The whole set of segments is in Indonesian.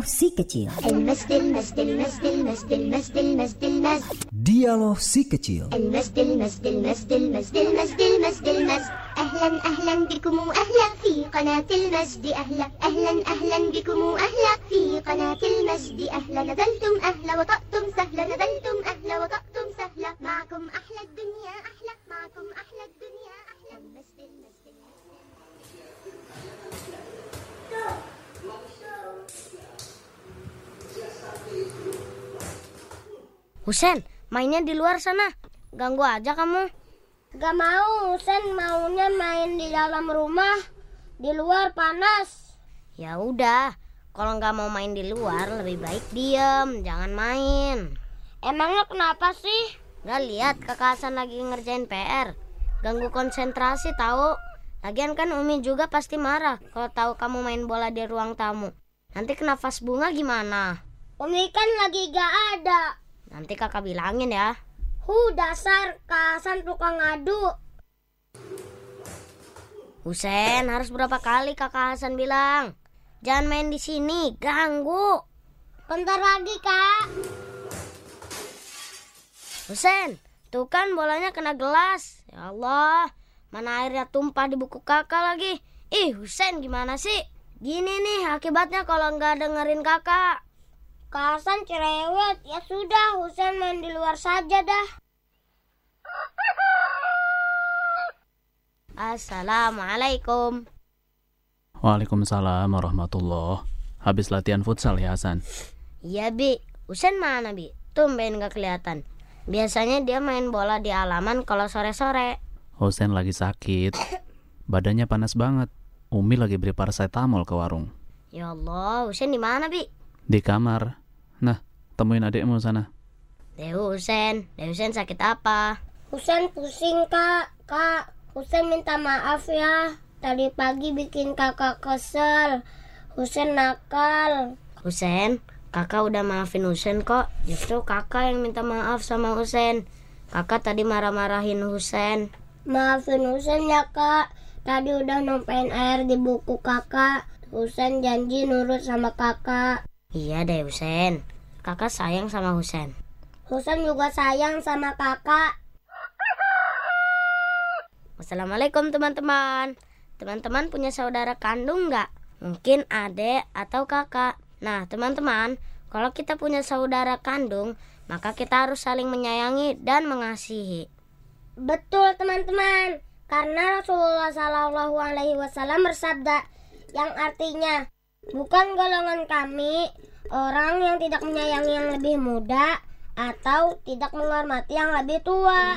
Dialog si kecil. المسد المسد المسد المسد المسد المسد المسد Dialog si kecil. المسد المسد المسد المسد المسد المسد المسد أهلا أهلا بكم وأهلا في قناة المسد أهلا أهلا أهلا بكم وأهلا في قناة المسد أهلا نزلتم أهلا وطأتم سهلا نزلتم أهلا وطأتم سهلا معكم أحلى الدنيا أحلى Husen, mainnya di luar sana. Ganggu aja kamu. Gak mau, Sen maunya main di dalam rumah. Di luar panas. Ya udah, kalau nggak mau main di luar lebih baik diem, jangan main. Emangnya kenapa sih? Gak lihat kakak Hasan lagi ngerjain PR. Ganggu konsentrasi tahu. Lagian kan Umi juga pasti marah kalau tahu kamu main bola di ruang tamu. Nanti kena vas bunga gimana? Umi kan lagi gak ada. Nanti kakak bilangin ya. Hu dasar kasan tukang ngadu. Husen, harus berapa kali kakak Hasan bilang? Jangan main di sini, ganggu. Bentar lagi kak. Husen, tuh kan bolanya kena gelas. Ya Allah, mana airnya tumpah di buku kakak lagi. Ih, Husen gimana sih? Gini nih akibatnya kalau nggak dengerin kakak. Kasan cerewet. Ya sudah, Husen main di luar saja dah. Assalamualaikum. Waalaikumsalam warahmatullah. Habis latihan futsal ya Hasan? Iya, Bi. Husen mana, Bi? Tumben nggak kelihatan. Biasanya dia main bola di halaman kalau sore-sore. Husen lagi sakit. Badannya panas banget. Umi lagi beli paracetamol ke warung. Ya Allah, Husen di mana, Bi? Di kamar. Nah, temuin adikmu sana. Deh Husen, Deh Husen sakit apa? Husen pusing kak. Kak, Husen minta maaf ya. Tadi pagi bikin kakak kesel. Husen nakal. Husen, kakak udah maafin Husen kok. Justru kakak yang minta maaf sama Husen. Kakak tadi marah-marahin Husen. Maafin Husen ya kak. Tadi udah numpain air di buku kakak. Husen janji nurut sama kakak. Iya deh Husen. Kakak sayang sama Husen. Husen juga sayang sama kakak. Assalamualaikum teman-teman. Teman-teman punya saudara kandung nggak? Mungkin adik atau kakak. Nah teman-teman, kalau kita punya saudara kandung, maka kita harus saling menyayangi dan mengasihi. Betul teman-teman. Karena Rasulullah Shallallahu Alaihi Wasallam bersabda yang artinya bukan golongan kami orang yang tidak menyayangi yang lebih muda atau tidak menghormati yang lebih tua.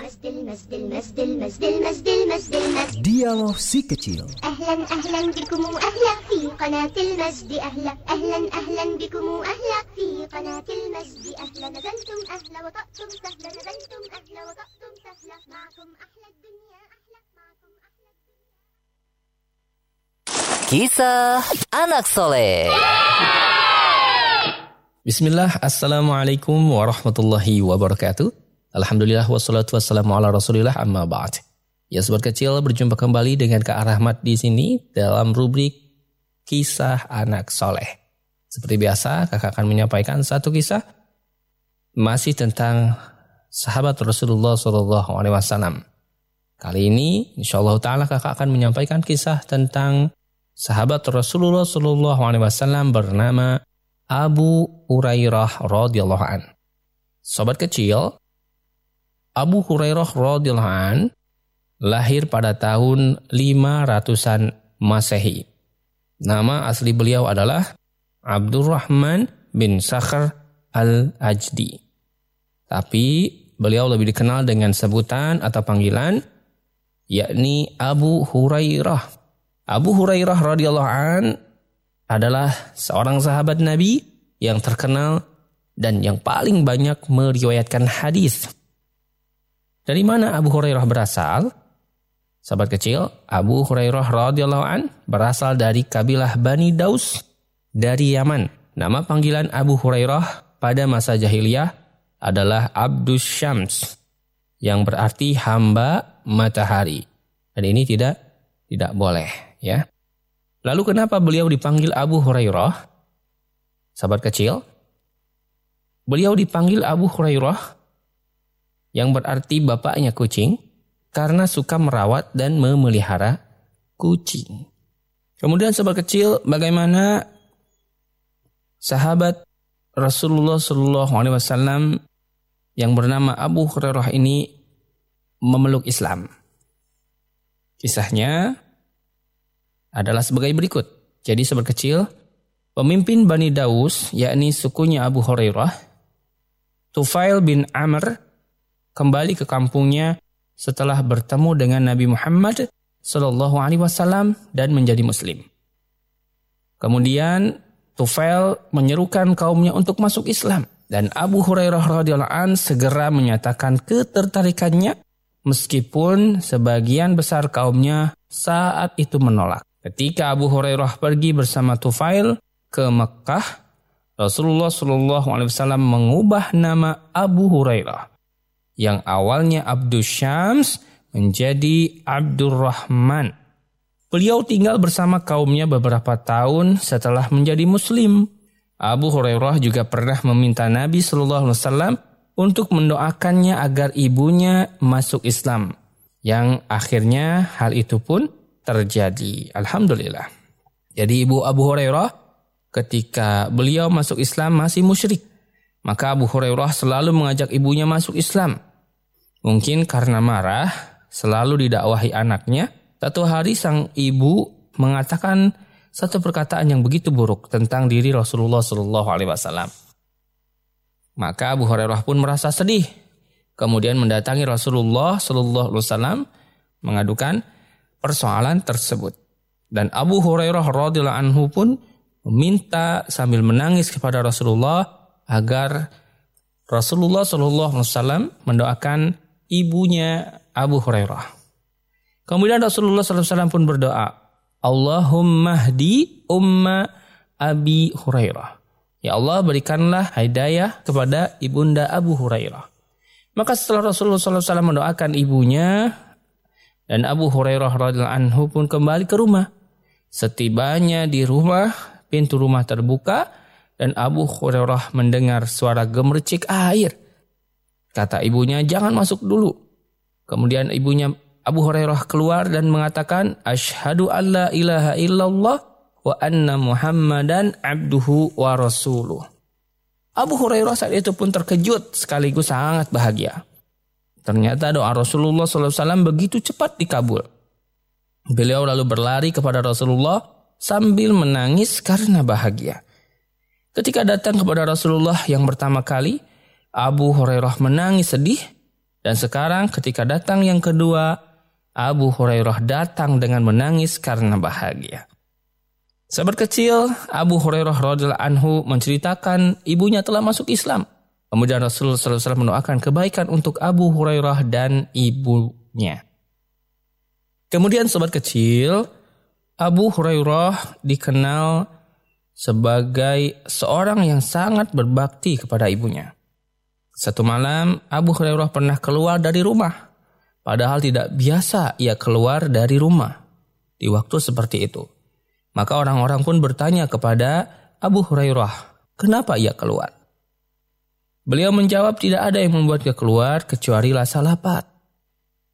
Dialog si kecil. Ahlan ahlan bikumu ahlak fi qanatil masjid ahlak. ahlan ahlan bikumu ahlak fi qanatil masjid ahlan nazaltum ahla wa taqtum sahla nazaltum ahla wa taqtum sahla ma'akum ahla dunya ahla ma'akum ahla Kisah anak soleh. Yeah! Bismillah, Assalamualaikum warahmatullahi wabarakatuh. Alhamdulillah wassalatu wassalamu ala rasulillah amma ba'd. Ya sobat kecil, berjumpa kembali dengan Kak Rahmat di sini dalam rubrik Kisah Anak Soleh. Seperti biasa, kakak akan menyampaikan satu kisah masih tentang sahabat Rasulullah Wasallam. Kali ini, insya Allah Taala kakak akan menyampaikan kisah tentang sahabat Rasulullah Wasallam bernama Abu Hurairah radhiyallahu an. Sobat kecil, Abu Hurairah radhiyallahu an lahir pada tahun 500-an Masehi. Nama asli beliau adalah Abdurrahman bin Sakhr al-Ajdi. Tapi beliau lebih dikenal dengan sebutan atau panggilan yakni Abu Hurairah. Abu Hurairah radhiyallahu an adalah seorang sahabat Nabi yang terkenal dan yang paling banyak meriwayatkan hadis. Dari mana Abu Hurairah berasal? Sahabat kecil, Abu Hurairah radhiyallahu an berasal dari kabilah Bani Daus dari Yaman. Nama panggilan Abu Hurairah pada masa jahiliyah adalah Abdus Syams yang berarti hamba matahari. Dan ini tidak tidak boleh ya. Lalu kenapa beliau dipanggil Abu Hurairah? Sahabat kecil, beliau dipanggil Abu Hurairah yang berarti bapaknya kucing karena suka merawat dan memelihara kucing. Kemudian sahabat kecil, bagaimana sahabat Rasulullah Shallallahu Alaihi Wasallam yang bernama Abu Hurairah ini memeluk Islam. Kisahnya adalah sebagai berikut. Jadi sahabat kecil, pemimpin Bani Daus, yakni sukunya Abu Hurairah, Tufail bin Amr, kembali ke kampungnya setelah bertemu dengan Nabi Muhammad Shallallahu Alaihi Wasallam dan menjadi Muslim. Kemudian Tufail menyerukan kaumnya untuk masuk Islam dan Abu Hurairah radhiyallahu an segera menyatakan ketertarikannya meskipun sebagian besar kaumnya saat itu menolak. Ketika Abu Hurairah pergi bersama Tufail ke Mekah, Rasulullah Shallallahu Alaihi Wasallam mengubah nama Abu Hurairah yang awalnya Abdul Syams menjadi Abdurrahman. Beliau tinggal bersama kaumnya beberapa tahun setelah menjadi muslim. Abu Hurairah juga pernah meminta Nabi Shallallahu Alaihi Wasallam untuk mendoakannya agar ibunya masuk Islam. Yang akhirnya hal itu pun terjadi. Alhamdulillah. Jadi ibu Abu Hurairah ketika beliau masuk Islam masih musyrik. Maka Abu Hurairah selalu mengajak ibunya masuk Islam. Mungkin karena marah, selalu didakwahi anaknya, satu hari sang ibu mengatakan satu perkataan yang begitu buruk tentang diri Rasulullah Shallallahu Alaihi Wasallam. Maka Abu Hurairah pun merasa sedih. Kemudian mendatangi Rasulullah Shallallahu Alaihi Wasallam mengadukan persoalan tersebut. Dan Abu Hurairah radhiyallahu anhu pun meminta sambil menangis kepada Rasulullah agar Rasulullah Shallallahu Alaihi Wasallam mendoakan ibunya Abu Hurairah. Kemudian Rasulullah SAW pun berdoa, Allahumma hdi umma Abi Hurairah. Ya Allah berikanlah hidayah kepada ibunda Abu Hurairah. Maka setelah Rasulullah SAW mendoakan ibunya dan Abu Hurairah radhiallahu anhu pun kembali ke rumah. Setibanya di rumah, pintu rumah terbuka dan Abu Hurairah mendengar suara gemercik air. Kata ibunya, jangan masuk dulu. Kemudian ibunya Abu Hurairah keluar dan mengatakan asyhadu alla ilaha illallah wa anna Muhammadan abduhu wa rasuluh. Abu Hurairah saat itu pun terkejut sekaligus sangat bahagia. Ternyata doa Rasulullah SAW begitu cepat dikabul. Beliau lalu berlari kepada Rasulullah sambil menangis karena bahagia. Ketika datang kepada Rasulullah yang pertama kali, Abu Hurairah menangis sedih. Dan sekarang ketika datang yang kedua, Abu Hurairah datang dengan menangis karena bahagia. Sahabat kecil, Abu Hurairah radhiyallahu anhu menceritakan ibunya telah masuk Islam. Kemudian Rasulullah SAW mendoakan kebaikan untuk Abu Hurairah dan ibunya. Kemudian sobat kecil, Abu Hurairah dikenal sebagai seorang yang sangat berbakti kepada ibunya. Satu malam, Abu Hurairah pernah keluar dari rumah Padahal tidak biasa ia keluar dari rumah di waktu seperti itu. Maka orang-orang pun bertanya kepada Abu Hurairah, kenapa ia keluar? Beliau menjawab tidak ada yang membuat dia keluar kecuali rasa lapar.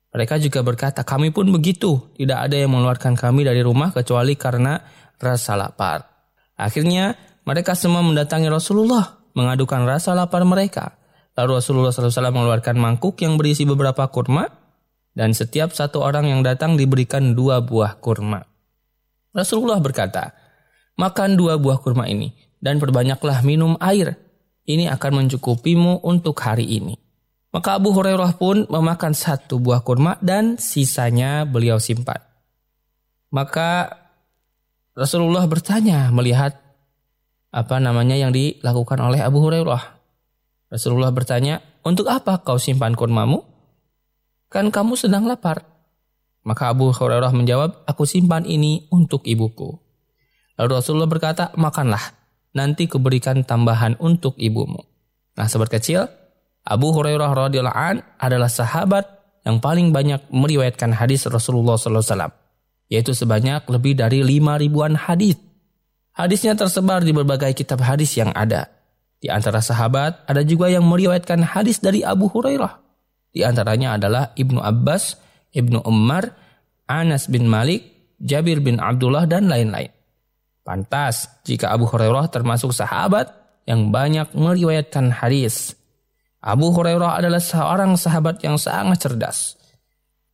Mereka juga berkata, kami pun begitu. Tidak ada yang mengeluarkan kami dari rumah kecuali karena rasa lapar. Akhirnya mereka semua mendatangi Rasulullah mengadukan rasa lapar mereka. Lalu Rasulullah SAW mengeluarkan mangkuk yang berisi beberapa kurma dan setiap satu orang yang datang diberikan dua buah kurma. Rasulullah berkata, makan dua buah kurma ini dan perbanyaklah minum air. Ini akan mencukupimu untuk hari ini. Maka Abu Hurairah pun memakan satu buah kurma dan sisanya beliau simpan. Maka Rasulullah bertanya melihat apa namanya yang dilakukan oleh Abu Hurairah. Rasulullah bertanya, untuk apa kau simpan kurmamu? Kan kamu sedang lapar. Maka Abu Hurairah menjawab, aku simpan ini untuk ibuku. Lalu Rasulullah berkata, makanlah, nanti kuberikan tambahan untuk ibumu. Nah sobat kecil, Abu Hurairah radhiyallahu an adalah sahabat yang paling banyak meriwayatkan hadis Rasulullah SAW. Yaitu sebanyak lebih dari lima ribuan hadis. Hadisnya tersebar di berbagai kitab hadis yang ada. Di antara sahabat, ada juga yang meriwayatkan hadis dari Abu Hurairah. Di antaranya adalah Ibnu Abbas, Ibnu Umar, Anas bin Malik, Jabir bin Abdullah, dan lain-lain. Pantas jika Abu Hurairah termasuk sahabat yang banyak meriwayatkan hadis. Abu Hurairah adalah seorang sahabat yang sangat cerdas.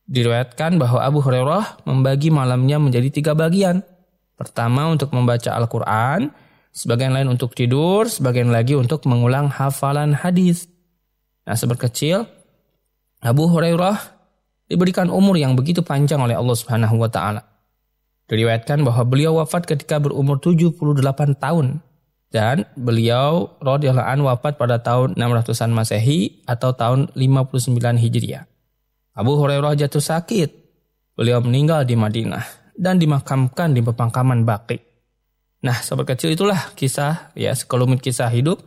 Diriwayatkan bahwa Abu Hurairah membagi malamnya menjadi tiga bagian. Pertama untuk membaca Al-Quran, sebagian lain untuk tidur, sebagian lagi untuk mengulang hafalan hadis. Nah, seberkecil Abu Hurairah diberikan umur yang begitu panjang oleh Allah Subhanahu wa taala. Diriwayatkan bahwa beliau wafat ketika berumur 78 tahun dan beliau radhiyallahu an wafat pada tahun 600-an Masehi atau tahun 59 Hijriah. Abu Hurairah jatuh sakit. Beliau meninggal di Madinah dan dimakamkan di pemakaman Baqi. Nah, sobat kecil itulah kisah ya sekelumit kisah hidup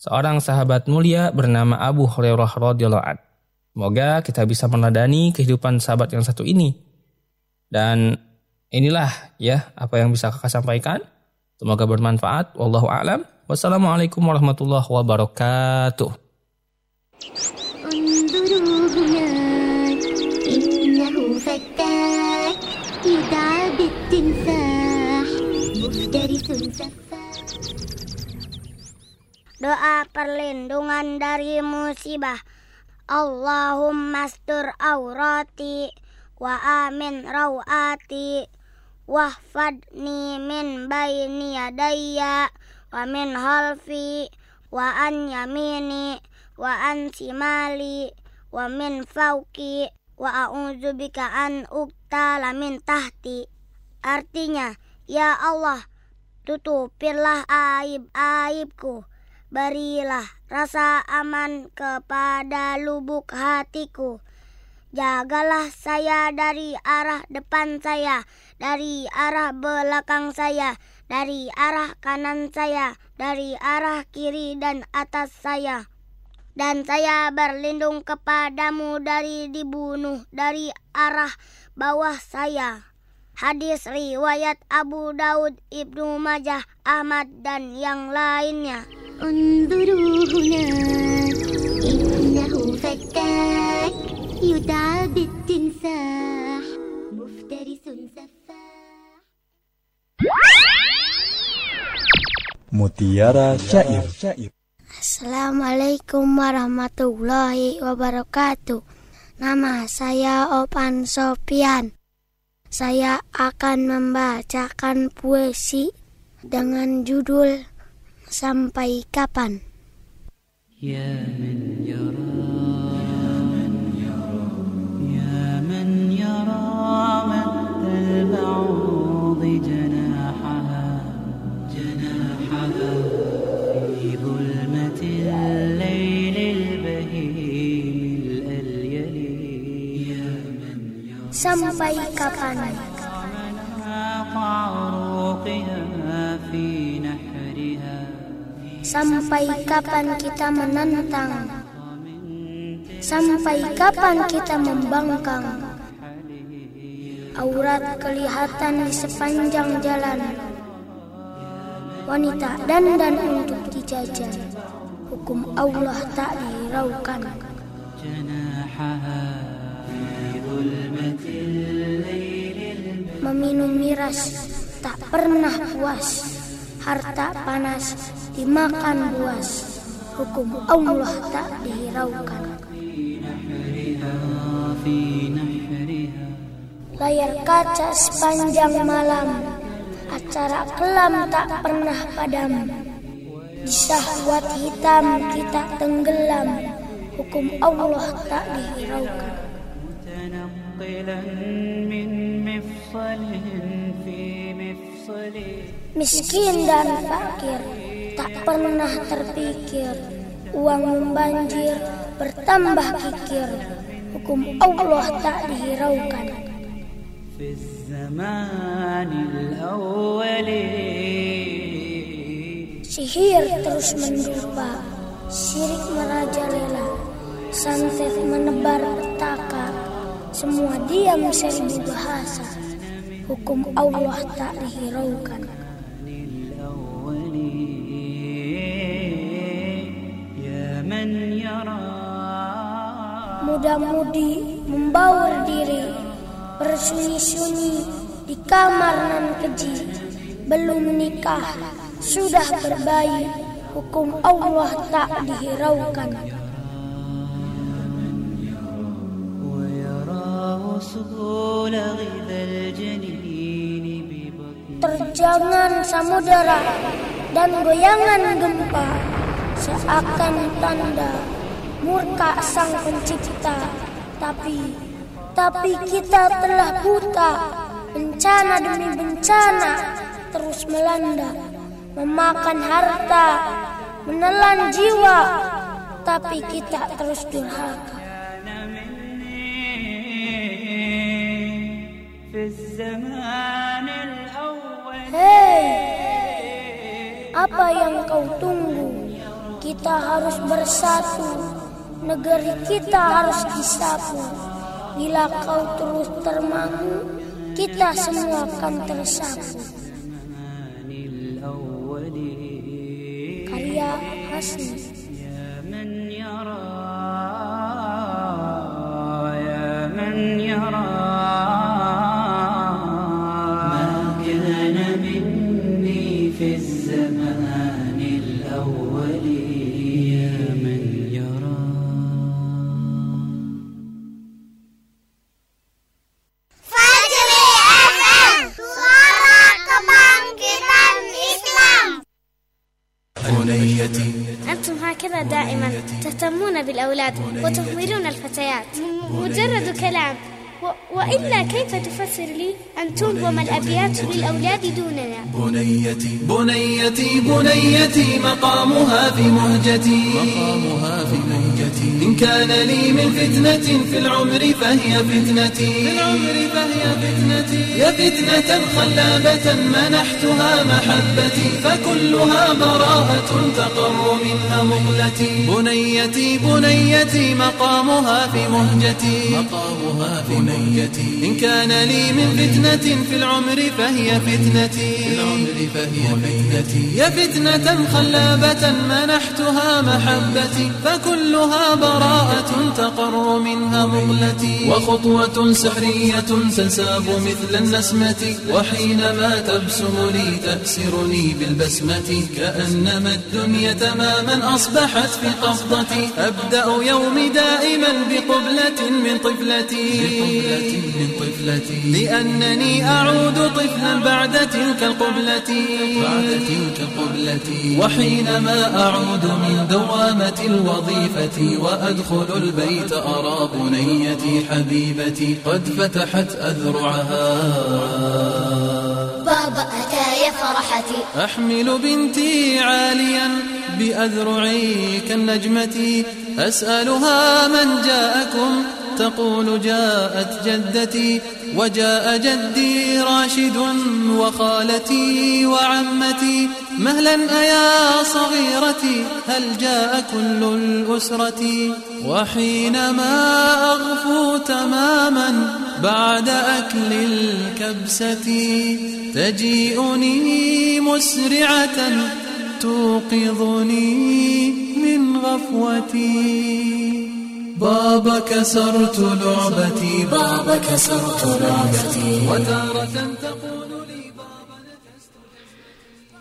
seorang sahabat mulia bernama Abu Hurairah radhiyallahu an. Semoga kita bisa meneladani kehidupan sahabat yang satu ini. Dan inilah ya apa yang bisa kakak sampaikan. Semoga bermanfaat. Wallahu a'lam. Wassalamualaikum warahmatullahi wabarakatuh. Doa perlindungan dari musibah. Allahumma astur aurati wa amin rawati wahfadni min baini yadayya wa min halfi wa an yamini wa an simali wa min fauki wa a'udzu bika an uktala min tahti. Artinya, ya Allah, tutupilah aib-aibku. Berilah rasa aman kepada lubuk hatiku. Jagalah saya dari arah depan saya, dari arah belakang saya, dari arah kanan saya, dari arah kiri dan atas saya. Dan saya berlindung kepadamu dari dibunuh dari arah bawah saya. Hadis riwayat Abu Daud, Ibnu Majah, Ahmad dan yang lainnya. انظروا هناك إنه فتاك يدعى بالتمساح Mutiara Syair. Assalamualaikum warahmatullahi wabarakatuh. Nama saya Opan Sopian. Saya akan membacakan puisi dengan judul Sampai Kapan. Ya man yara, ya man yara, ya man yara, Sampai kapan? أعناق عروقها في نحرها Sampai kapan kita menentang? Sampai kapan kita membangkang? Aurat kelihatan di sepanjang jalan. Wanita dandan untuk dijajan. Hukum Allah tak dihiraukan. جناحها minum miras tak pernah puas. Harta panas dimakan buas. Hukum Allah tak dihiraukan. Layar kaca sepanjang malam acara kelam tak pernah padam. Di syahwat hitam kita tenggelam hukum Allah tak dihiraukan. Miskin dan fakir tak pernah terpikir. Uang membanjir bertambah kikir. Hukum Allah tak dihiraukan. Sihir terus mendupa Syirik merajalela Santet menebar petaka Semua diam seribu bahasa hukum Allah tak dihiraukan. Muda-mudi membaur diri, bersuni-suni di kamar nan keji, belum menikah, sudah berbayi, hukum Allah tak dihiraukan. Terjangan samudera dan goyangan gempa Seakan tanda murka sang pencipta. Tapi, tapi kita telah buta Bencana demi bencana terus melanda Memakan harta, menelan jiwa. Tapi kita terus durhaka Hei, apa yang kau tunggu? Kita harus bersatu, negeri kita harus disapu. Bila kau terus termangu, kita semua akan tersapu. Karya Hasni تهتمون بالأولاد وتهملون الفتيات. مجرد كلام. و- وإلا كيف تفسر لي أن تنظم الأبيات للأولاد دوننا؟ بنيتي. بنيتي بنيتي مقامها في مهجتي. مقامها في مهجتي. إن كان لي من فتنة في العمر فهي فتنتي. في العمر فهي فتنتي. يا فتنة خلابة منحتها محبتي فكلها براءة تقر منها مقلتي بنيتي بنيتي مقامها في مهجتي. مقامها في مهجتي. إن كان لي من فتنة في العمر فهي فتنتي. في العمر فهي فتنتي. يا فتنة خلابة منحتها محبتي فكلها براءة تقر منها مغلتي وخطوة سحرية تنساب مثل النسمة. وحينما تبسم لي تأسرني بالبسمة. كأنما الدنيا تماما أصبحت في قبضتي أبدأ يومي دائما بقبلة من طفلتي. من طفلتي. لأنني أعود طفلا بعد تلك القبلة. بعد تلك القبلة وحينما أعود من دوامة الوظيفة. وأدخل البيت أرى بنيتي حبيبتي قد فتحت أذرعها. بابا أتى يا فرحتي. أحمل بنتي عاليا بأذرعي كالنجمة. أسألها من جاءكم تقول جاءت جدتي وجاء جدي راشد وخالتي وعمتي مهلا أيا صغيرتي هل جاء كل الأسرة وحينما أغفو تماما بعد أكل الكبسة تجيئني مسرعة توقظني من غفوتي بابا كسرت لعبتي بابا كسرت لعبتي وتارة تقول لي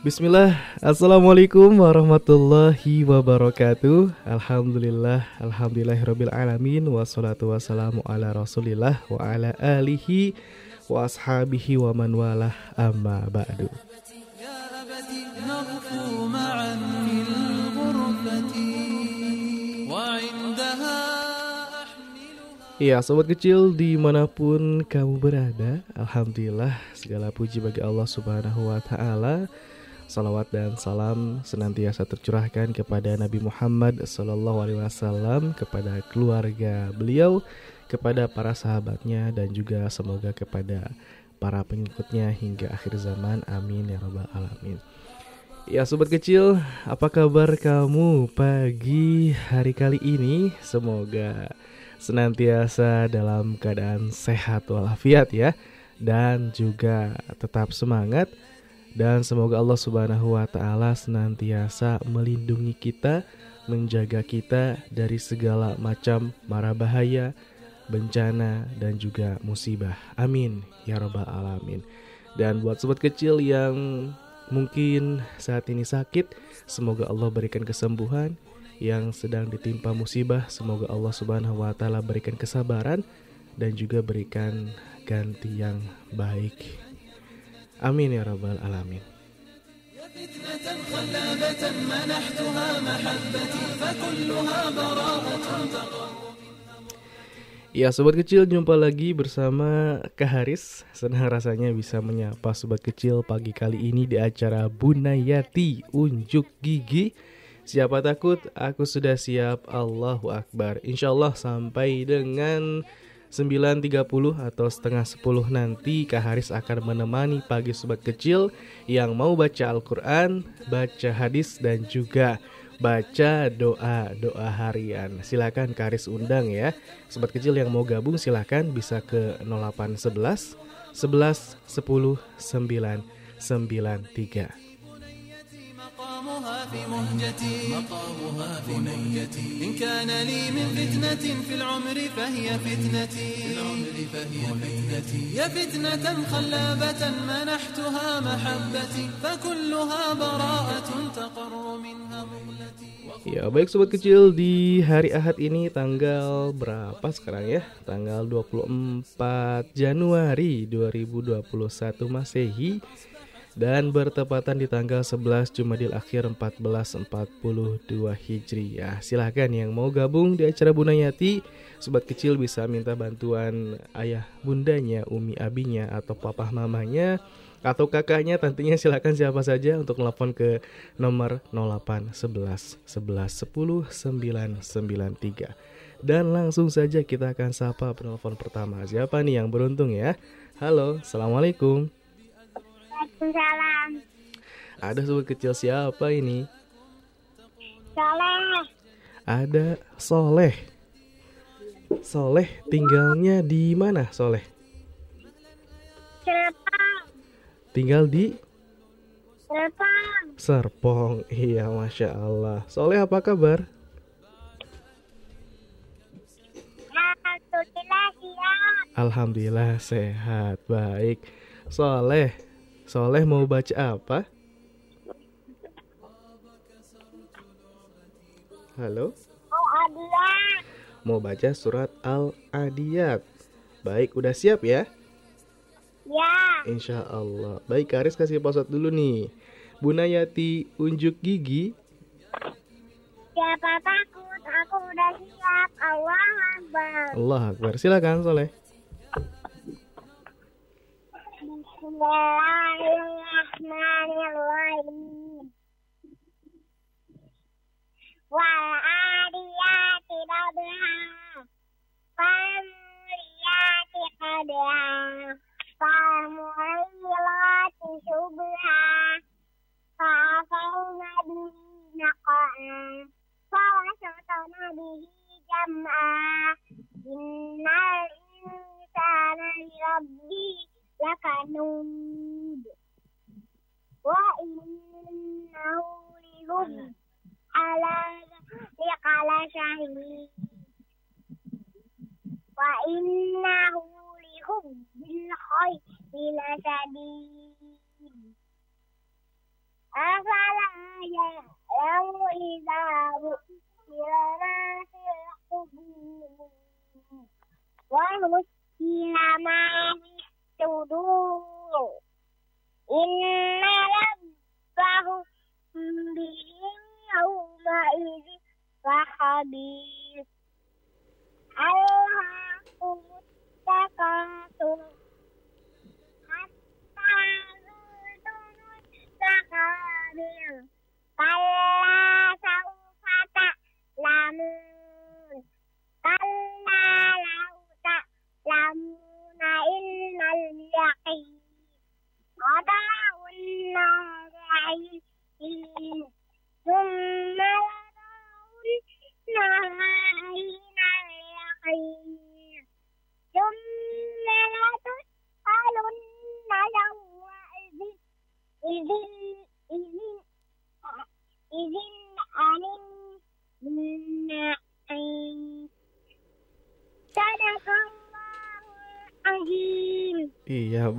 Bismillah, Assalamualaikum warahmatullahi wabarakatuh Alhamdulillah, Alhamdulillahirabbil alamin Wassalatu wassalamu ala rasulillah Wa ala alihi wa ashabihi wa man walah amma ba'du يا أبتي نغفو معا في الغرفة وعندها Iya sobat kecil di mana pun kamu berada Alhamdulillah segala puji bagi Allah subhanahu wa ta'ala Salawat dan salam senantiasa tercurahkan kepada Nabi Muhammad Sallallahu Alaihi Wasallam kepada keluarga beliau, kepada para sahabatnya dan juga semoga kepada para pengikutnya hingga akhir zaman. Amin ya rabbal alamin. Ya sobat kecil, apa kabar kamu pagi hari kali ini? Semoga senantiasa dalam keadaan sehat walafiat ya dan juga tetap semangat dan semoga Allah Subhanahu wa taala senantiasa melindungi kita, menjaga kita dari segala macam mara bahaya, bencana, dan juga musibah. Amin ya Rabbal 'Alamin. Dan buat sobat kecil yang mungkin saat ini sakit, semoga Allah berikan kesembuhan yang sedang ditimpa musibah, semoga Allah Subhanahu wa taala berikan kesabaran dan juga berikan ganti yang baik. Amin ya rabbal alamin. Ya sobat kecil jumpa lagi bersama Kak Haris Senang rasanya bisa menyapa sobat kecil pagi kali ini di acara Bunayati Unjuk Gigi Siapa takut aku sudah siap Allahu Akbar Insya Allah sampai dengan 9.30 atau setengah 10 nanti Kak Haris akan menemani pagi sobat kecil yang mau baca Al-Quran, baca hadis dan juga baca doa-doa harian. Silakan Kak Haris undang ya. Sobat kecil yang mau gabung silakan bisa ke 0811 11 10 9 93. مقامها في مهجتي مقامها في مهجتي إن كان لي من فتنة في العمر فهي فتنتي في العمر فهي فتنتي يا فتنة خلابة منحتها محبتي فكلها براءة تقر منها مهلتي Ya baik sobat kecil di hari Ahad ini tanggal berapa sekarang ya? Tanggal 24 Januari 2021 Masehi dan bertepatan di tanggal 11 Jumadil Akhir 1442 Hijriah. Silahkan yang mau gabung di acara Bunayati, sobat kecil bisa minta bantuan ayah bundanya, umi abinya atau papa mamanya atau kakaknya tentunya silahkan siapa saja untuk telepon ke nomor 08 11 11 10 993 dan langsung saja kita akan sapa penelpon pertama. Siapa nih yang beruntung ya? Halo assalamualaikum Waalaikumsalam. ada sobat kecil siapa ini Soleh. ada Soleh Soleh tinggalnya di mana Soleh Serpong. tinggal di Serpong. Serpong iya masya Allah Soleh apa kabar Alhamdulillah siap. Alhamdulillah sehat baik Soleh Soleh mau baca apa? Halo? Mau baca surat Al-Adiyat. Baik udah siap ya? Ya. Insya Allah Baik Karis kasih pausat dulu nih. Bunayati unjuk gigi. Siapa takut? Aku udah siap. Allah Akbar. Allah Akbar. Silakan Soleh Bismillahirrahmanirrahim.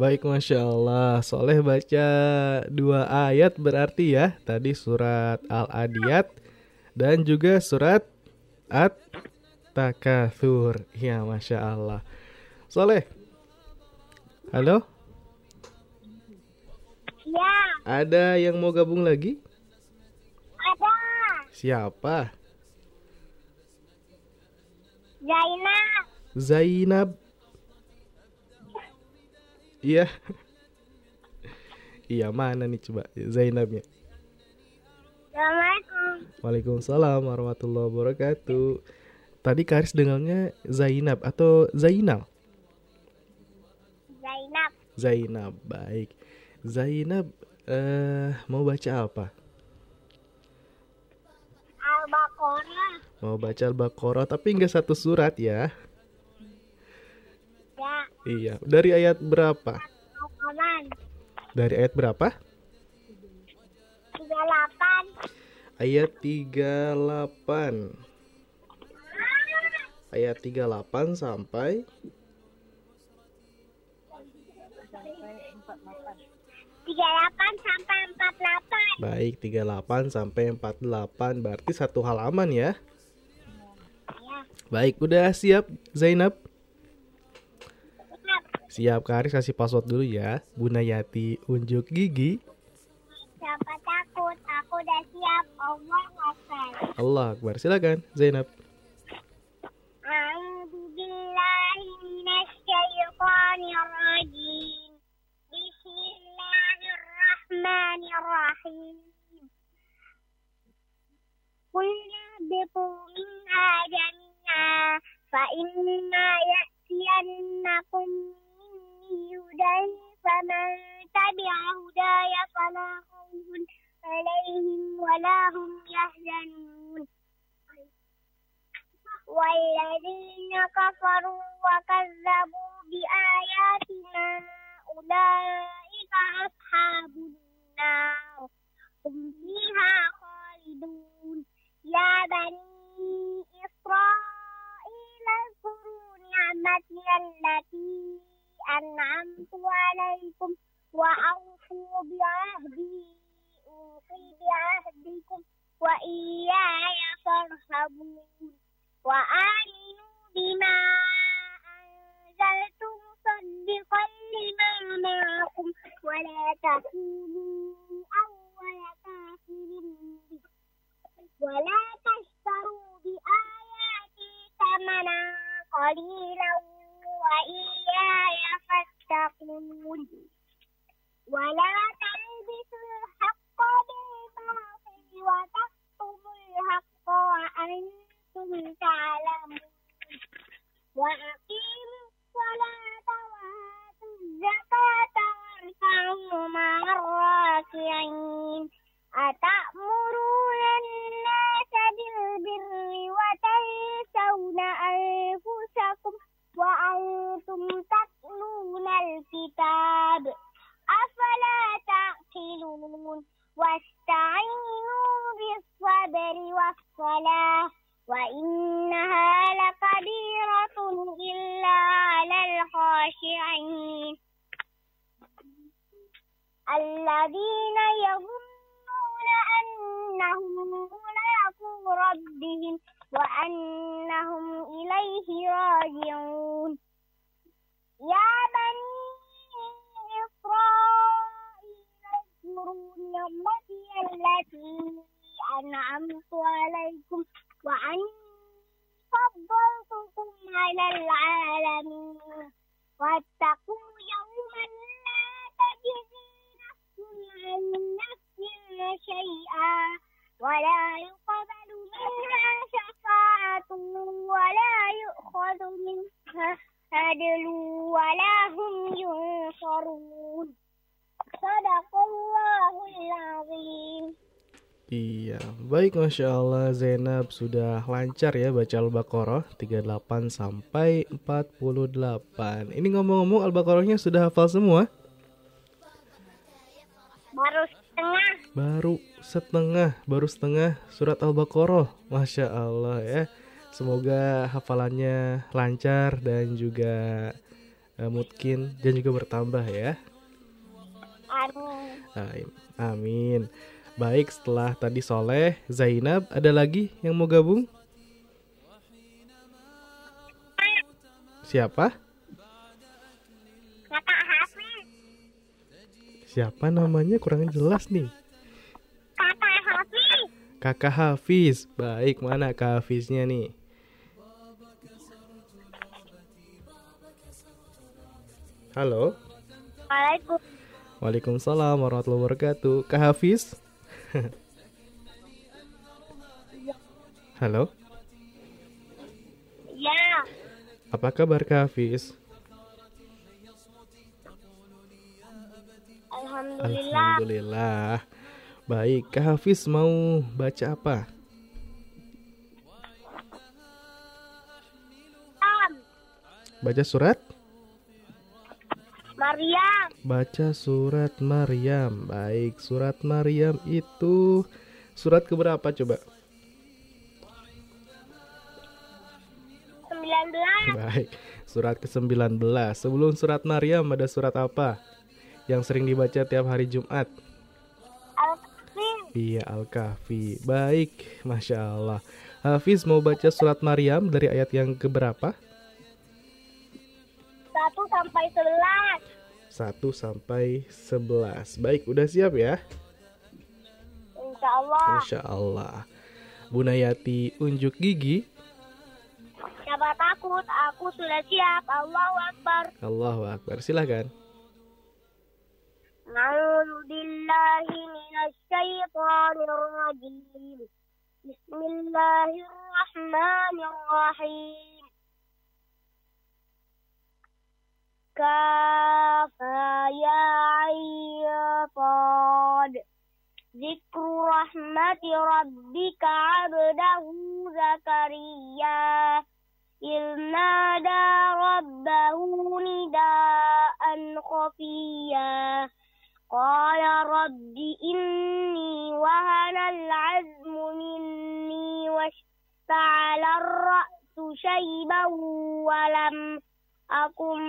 Baik Masya Allah. Soleh baca dua ayat berarti ya. Tadi surat Al-Adiyat dan juga surat At-Takathur. Iya, Masya Allah. Soleh. Halo? Ya, Ada yang mau gabung lagi? ada. Siapa? Zainab. Zainab. Iya. Iya, mana nih coba Zainabnya? Assalamualaikum. Waalaikumsalam warahmatullahi wabarakatuh. Tadi Karis dengarnya Zainab atau Zainal? Zainab. Zainab, baik. Zainab eh mau baca apa? Al-Baqarah. Mau baca Al-Baqarah tapi nggak satu surat ya. Ya, Iya, dari ayat berapa? Dari ayat berapa? 38. Ayat 38. Ayat 38 sampai 38 sampai 48. baik 38 sampai 48 berarti satu halaman ya. Ya. Baik, udah siap Zainab? Siap, Kak Aris kasih password dulu ya. Bunda Yati unjuk gigi. Siapa takut? Aku udah siap. Allah Akbar. Allah Akbar. Silakan, Zainab. Lancar ya baca Al-Baqarah 38 sampai 48 Ini ngomong-ngomong Al-Baqarahnya sudah hafal semua? baru setengah Baru setengah, baru setengah surat Al-Baqarah Masya Allah ya Semoga hafalannya lancar dan juga eh, mungkin dan juga bertambah ya. Amin. Amin. Amin. Baik, setelah tadi Soleh, Zainab, ada lagi yang mau gabung? Siapa? Hafiz. Siapa namanya kurang jelas nih. Kakak Hafiz. Kakak Hafiz. Baik, mana Kak Hafiznya nih? Halo. Waalaikum. Waalaikumsalam warahmatullahi wabarakatuh. Kak Hafiz. Halo. Apa kabar Kak Hafiz? Alhamdulillah. Alhamdulillah. Baik, Kak Hafiz mau baca apa? Baca surat? Maryam. Baca surat Maryam. Baik, surat Maryam itu surat keberapa coba? 19. Baik, surat ke-19. Sebelum surat Maryam ada surat apa? Yang sering dibaca tiap hari Jumat? Al-Kahfi. Iya, Al-Kahfi. Baik, Masya Allah. Hafiz mau baca surat Maryam dari ayat yang keberapa? 1 sampai 11. 1 sampai 11. Baik, udah siap ya? Insya Allah. Insya Allah. Bu Nayati unjuk gigi apa takut, aku sudah siap. Allahu Akbar. Allahu Akbar. Silahkan. A'udzu billahi minasy rajim. Bismillahirrahmanirrahim. Kafa ya ayyad. Zikru rahmati rabbika 'abdahu Zakaria. إذ نادى ربه نداء خفيا. قال رب إني وهن العزم مني واشتعل الرأس شيبا ولم أكن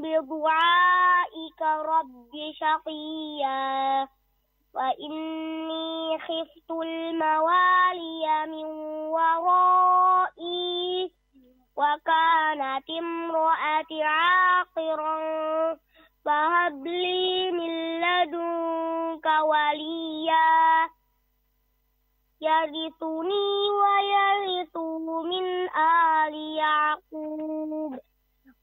بدعائك رب شقيا. وإني خفت الموالي من ورائي وكانت امرأتي عاقرا فهب لي من لدنك وليا. يرثني ويرث من آل يعقوب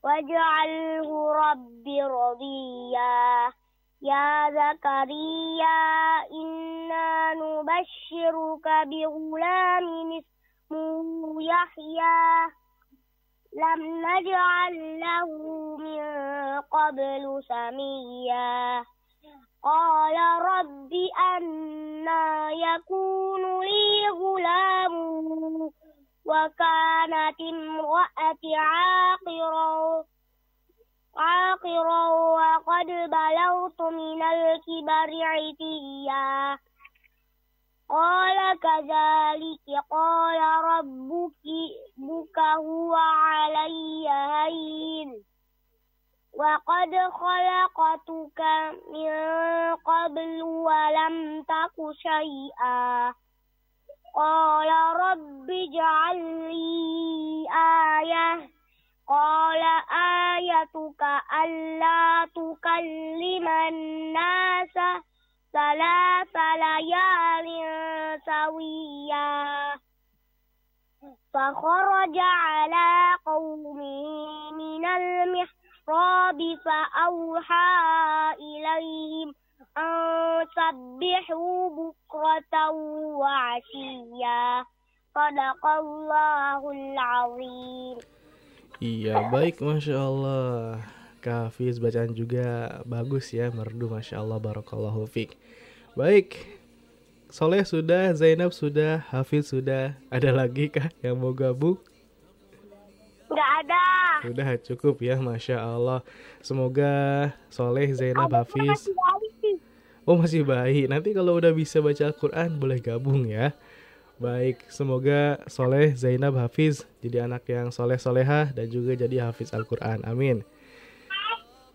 واجعله رب رضيا. يا زكريا إنا نبشرك بغلام اسمه يحيى. لم نجعل له من قبل سميا. قال رب أنا يكون لي غلام وكانت امرأتي عاقرا. عاقرا وقد بلغت من الكبر عتيا. قال كذلك قال ربك بك هو علي هين. وقد خلقتك من قبل ولم تك شيئا. قال رب اجعل لي آية. قال آيتك ألا تكلم الناس ثلاث ليال سويا فخرج على قومه من المحراب فأوحى إليهم أن سبحوا بكرة وعشيا صدق الله العظيم Iya, baik Masya Allah. Kak Hafiz bacaan juga bagus ya, merdu Masya Allah, Barakallahu Fik. Baik, Soleh sudah, Zainab sudah, Hafiz sudah. Ada lagi kah yang mau gabung? Nggak ada. Sudah cukup ya, Masya Allah. Semoga Soleh, Zainab, Hafiz. Oh masih bayi. Nanti kalau udah bisa baca Al-Quran boleh gabung ya. Baik, semoga Soleh, Zainab, Hafiz jadi anak yang soleh solehah dan juga jadi Hafiz Al-Quran. Amin.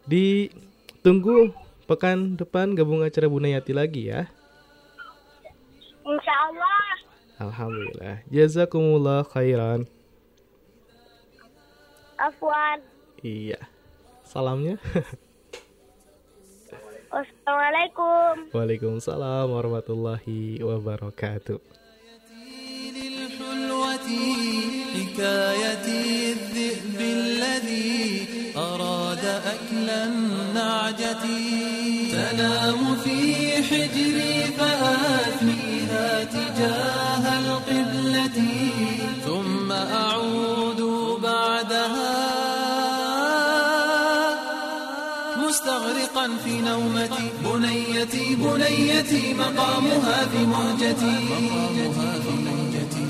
Ditunggu pekan depan gabung acara Bunayati lagi ya. Insya Allah. Alhamdulillah. Jazakumullah khairan. Afwan. Iya. Salamnya. Wassalamualaikum. Waalaikumsalam warahmatullahi wabarakatuh. للحلوة حكاية الذئب الذي أراد أكل النعجة. تنام في حجري فآثنيها تجاه القبلة. ثم أعود بعدها مستغرقا في نومتي. بنيتي بنيتي مقامها في مهجتي.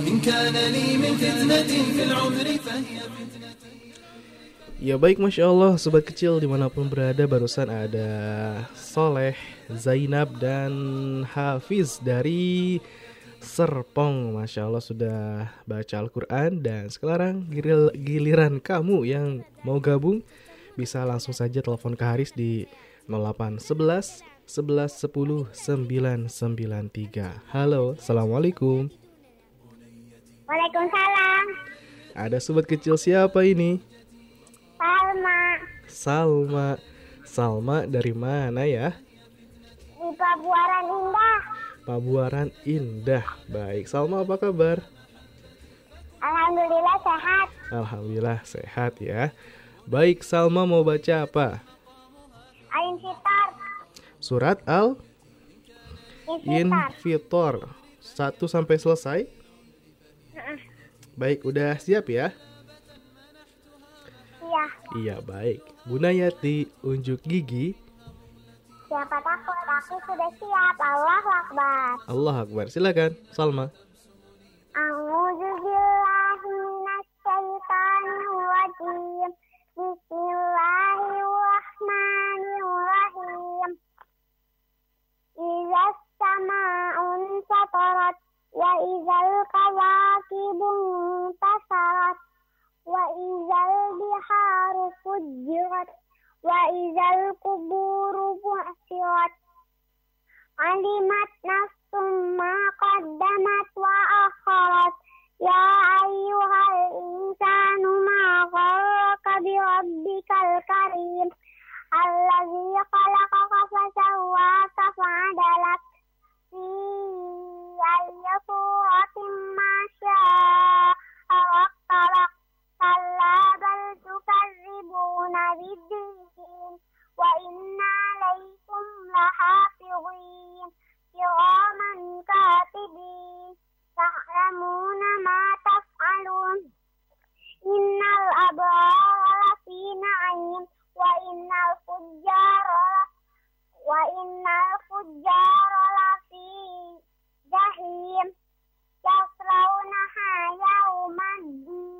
إن كان لي من فتنة في العمر فهي Ya baik Masya Allah Sobat kecil di mana pun berada Barusan ada Soleh, Zainab dan Hafiz dari Serpong Masya Allah sudah baca Al-Quran Dan sekarang gilil- giliran kamu yang mau gabung Bisa langsung saja telepon ke Haris di 0811 11 10 993 Halo Assalamualaikum Waalaikumsalam. Ada sobat kecil siapa ini? Salma. Salma dari mana ya? Di Pabuaran Indah. Pabuaran Indah Baik Salma apa kabar? Alhamdulillah sehat. Alhamdulillah sehat ya Baik Salma mau baca apa? Ain Fitar. Surat Al. Infitor 1 sampai selesai Baik udah siap ya? Iya. Iya baik Bunayati unjuk gigi Siapa takut? Aku sudah siap. Allah Akbar. Allah Akbar silakan Salma A'udzu billahi minasyaitonir rajim. Bismillahirrahmanirrahim. Idza sama'un fatarat wa idzal kawakibun tasarat wa idzal biharu fujirat wa idzal kuburu bu'sirat alimat nafsum ma qaddamat wa akharat ya ayyuhal insanu ma gharraka bi rabbikal karim alladzi khalaqaka fasawwaka fa'adalak fi ayyi كلا بل تكذبون بالدين وإن عليكم لحافظين. كراما كاتبين تعلمون ما تفعلون. إن الأبرار لفي نعيم وإن الفجار وإن الفجار لفي جحيم. يصلونها يوم الدين.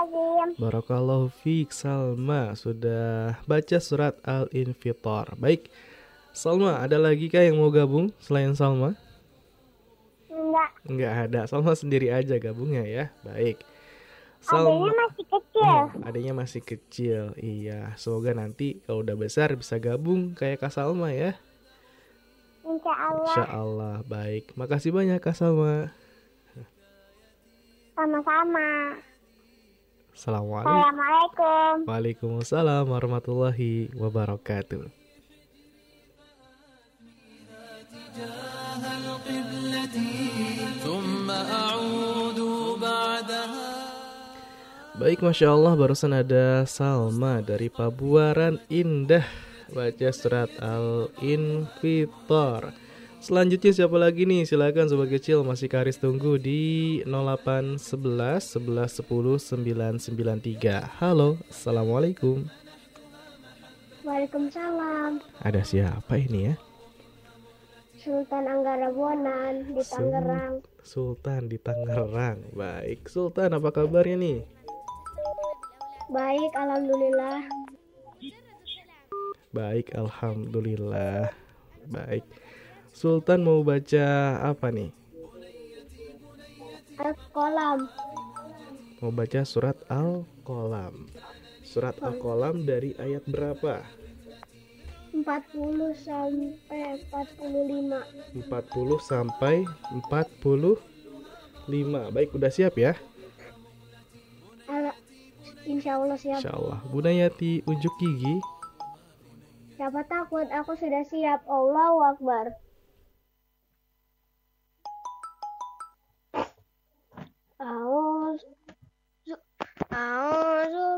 Allahul azim Barakallahu fiik Salma Sudah baca surat Al-Infitor Baik Salma ada lagi kah yang mau gabung selain Salma? enggak. Enggak ada. Salma sendiri aja gabungnya ya. Baik. Adanya masih kecil. Hmm, adanya masih kecil. Iya Semoga nanti kalau udah besar bisa gabung kayak Kak Salma ya. Insya Allah. Insya Allah. Baik. Makasih banyak Kak Salma. Sama-sama Assalamualaikum. Assalamualaikum. Waalaikumsalam warahmatullahi wabarakatuh. Baik, Masya Allah barusan ada Salma dari Pabuaran Indah Baca surat Al-Infitor Selanjutnya siapa lagi nih? Silakan sobat kecil masih karis tunggu di 0811 11 10 993 Halo Assalamualaikum Waalaikumsalam Ada siapa ini ya? Sultan Anggara Buanan di Tangerang. Sultan di Tangerang. Baik, Sultan apa kabarnya nih? Baik, alhamdulillah. Baik, alhamdulillah. Baik. Sultan mau baca apa nih? Al-Qalam Mau baca surat Al-Qalam. Surat Al-Qalam dari ayat berapa? 40 sampai 45. 40 sampai 45. Baik, udah siap ya? Al- Insya Allah siap. Insya Allah. Bunda Yati unjuk gigi. Siapa takut? Aku sudah siap. Allahu Akbar. A'udzu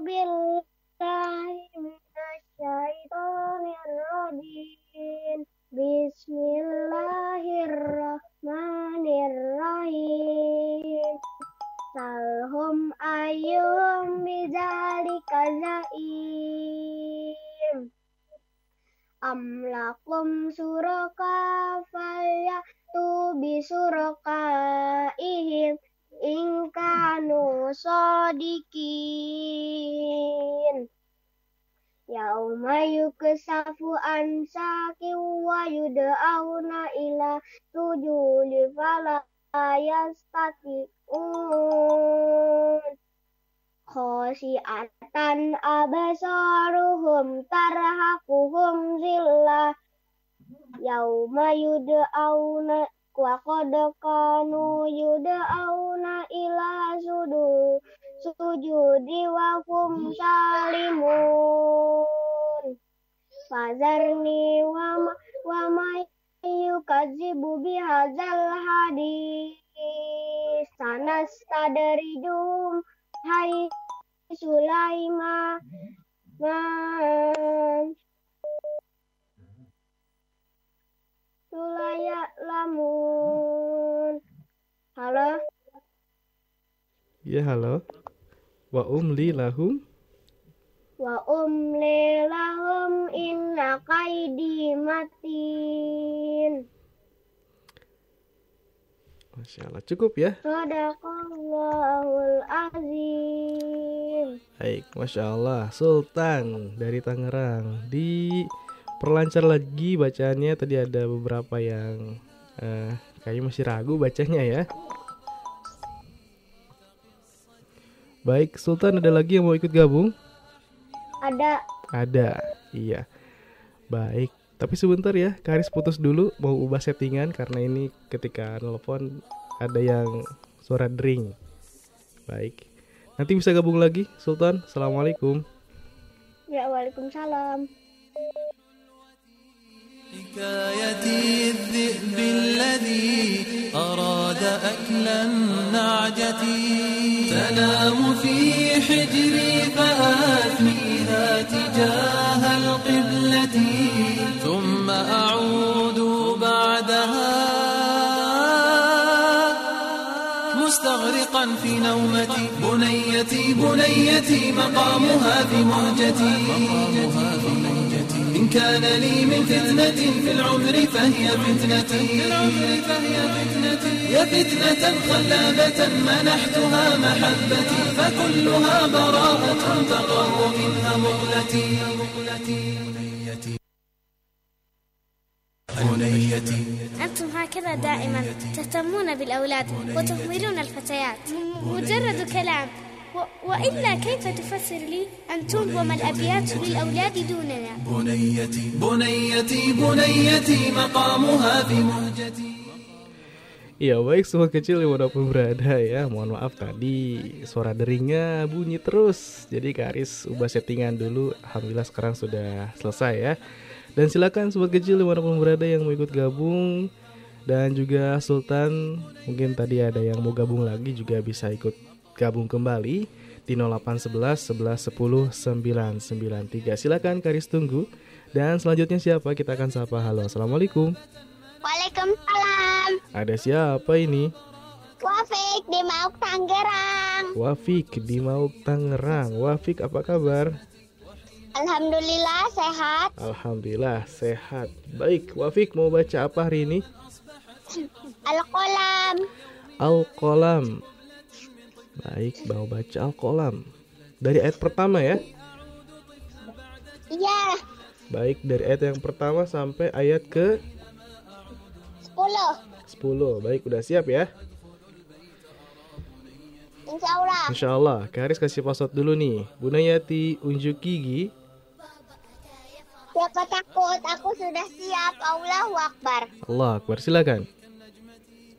billahi minasyaitonir rajim. Bismillahirrahmanirrahim. Salhum ayyuhum bidzalika zaim. Am lakum suraka falyatu bisurakaihim kanu sadikin. Yauma yuksafu an saqin wa yud'auna ila sujudi fala yastati'un. Khosiatan abasaruhum tarhaquhum zillah Yauma yud'auna wa qad kanu yud'auna ila sudu wa hum salimun. Fazarni wa ma, wa ma yukadzibu Sulaya lamun Halo Ya, halo. Wa umli lahum. wa umli lahum inna kaidi matin Masya Allah. Cukup ya? Sadaqallahul azim Baik, Masya Allah. Sultan dari Tangerang. Di perlancar lagi bacaannya. Tadi ada beberapa yang eh, kayaknya masih ragu bacanya ya. Baik, Sultan ada lagi yang mau ikut gabung? Ada Ada, iya. Baik, tapi sebentar ya, Karis putus dulu mau ubah settingan karena ini ketika nelpon ada yang suara dering. Baik, nanti bisa gabung lagi, Sultan. Assalamualaikum. Ya waalaikumsalam حكاية الذئب الذي أراد أكل النعجة. تنام في حجري فآتيها تجاه القبلة. ثم أعود بعدها مستغرقا في نومتي بنيتي بنيتي مقامها في مهجتي. مقامها في مهجتي كان لي من فتنة في العمر فهي فتنتي. يا فتنة خلابة منحتها محبتي فكلها براءة تقر منها مقلتي. مقلتي بنيتي بنيتي أنتم هكذا دائما تهتمون بالأولاد وتهملون الفتيات. مجرد كلام. وإلا كيف تفسر لي أن تنظم الأبيات للأولاد دوننا بنيتي بنيتي بنيتي مقامها في مهجتي Iya baik sobat kecil dimanapun berada ya Mohon maaf tadi suara deringnya bunyi terus Jadi Karis ubah settingan dulu Alhamdulillah sekarang sudah selesai ya Dan silakan sobat kecil dimanapun berada yang mau ikut gabung Dan juga Sultan mungkin tadi ada yang mau gabung lagi juga bisa ikut gabung kembali Di 0811 11 10 993 Silakan Karis tunggu Dan selanjutnya siapa kita akan sapa Halo Assalamualaikum Waalaikumsalam. Ada siapa ini? Wafik di Mauk Tangerang. Wafik di Mauk Tangerang. Wafik apa kabar? Alhamdulillah sehat. Alhamdulillah sehat. Baik, Wafik mau baca apa hari ini? Al-Qalam. Al-Qalam. Baik, mau baca Al-Qalam. Dari ayat pertama ya. Iya. Baik, dari ayat yang pertama sampai ayat ke 10. 10. Baik, udah siap ya? Insya Allah. Insya Allah. Karis kasih password dulu nih. Bunayati unjuk gigi. Siapa takut? Aku sudah siap. Allahu Akbar. Allah Akbar. Silakan.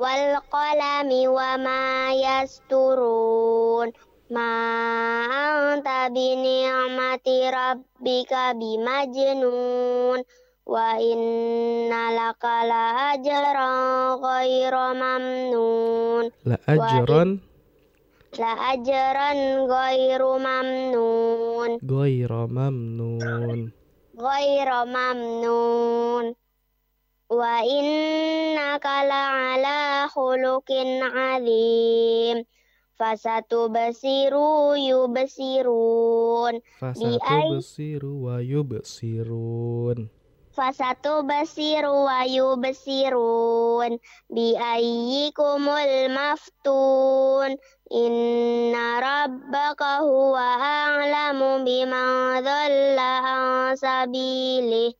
wal qalami wa ma yasturun. Ma anta bi ni'mati rabbika bimajnun. Wa inna laka la ajran ghairu mamnun. La ajran? La ajran ghairu mamnun. Ghairu mamnun. Ghairu mamnun. Wa innaka la'ala khuluqin azim. Fasatu basiru yubsirun. Fasatu basiru wa yubsirun. Fasatu basiru wa yubsirun bi ayyikumul maftun inna rabbaka huwa a'lamu biman dhalla an sabilih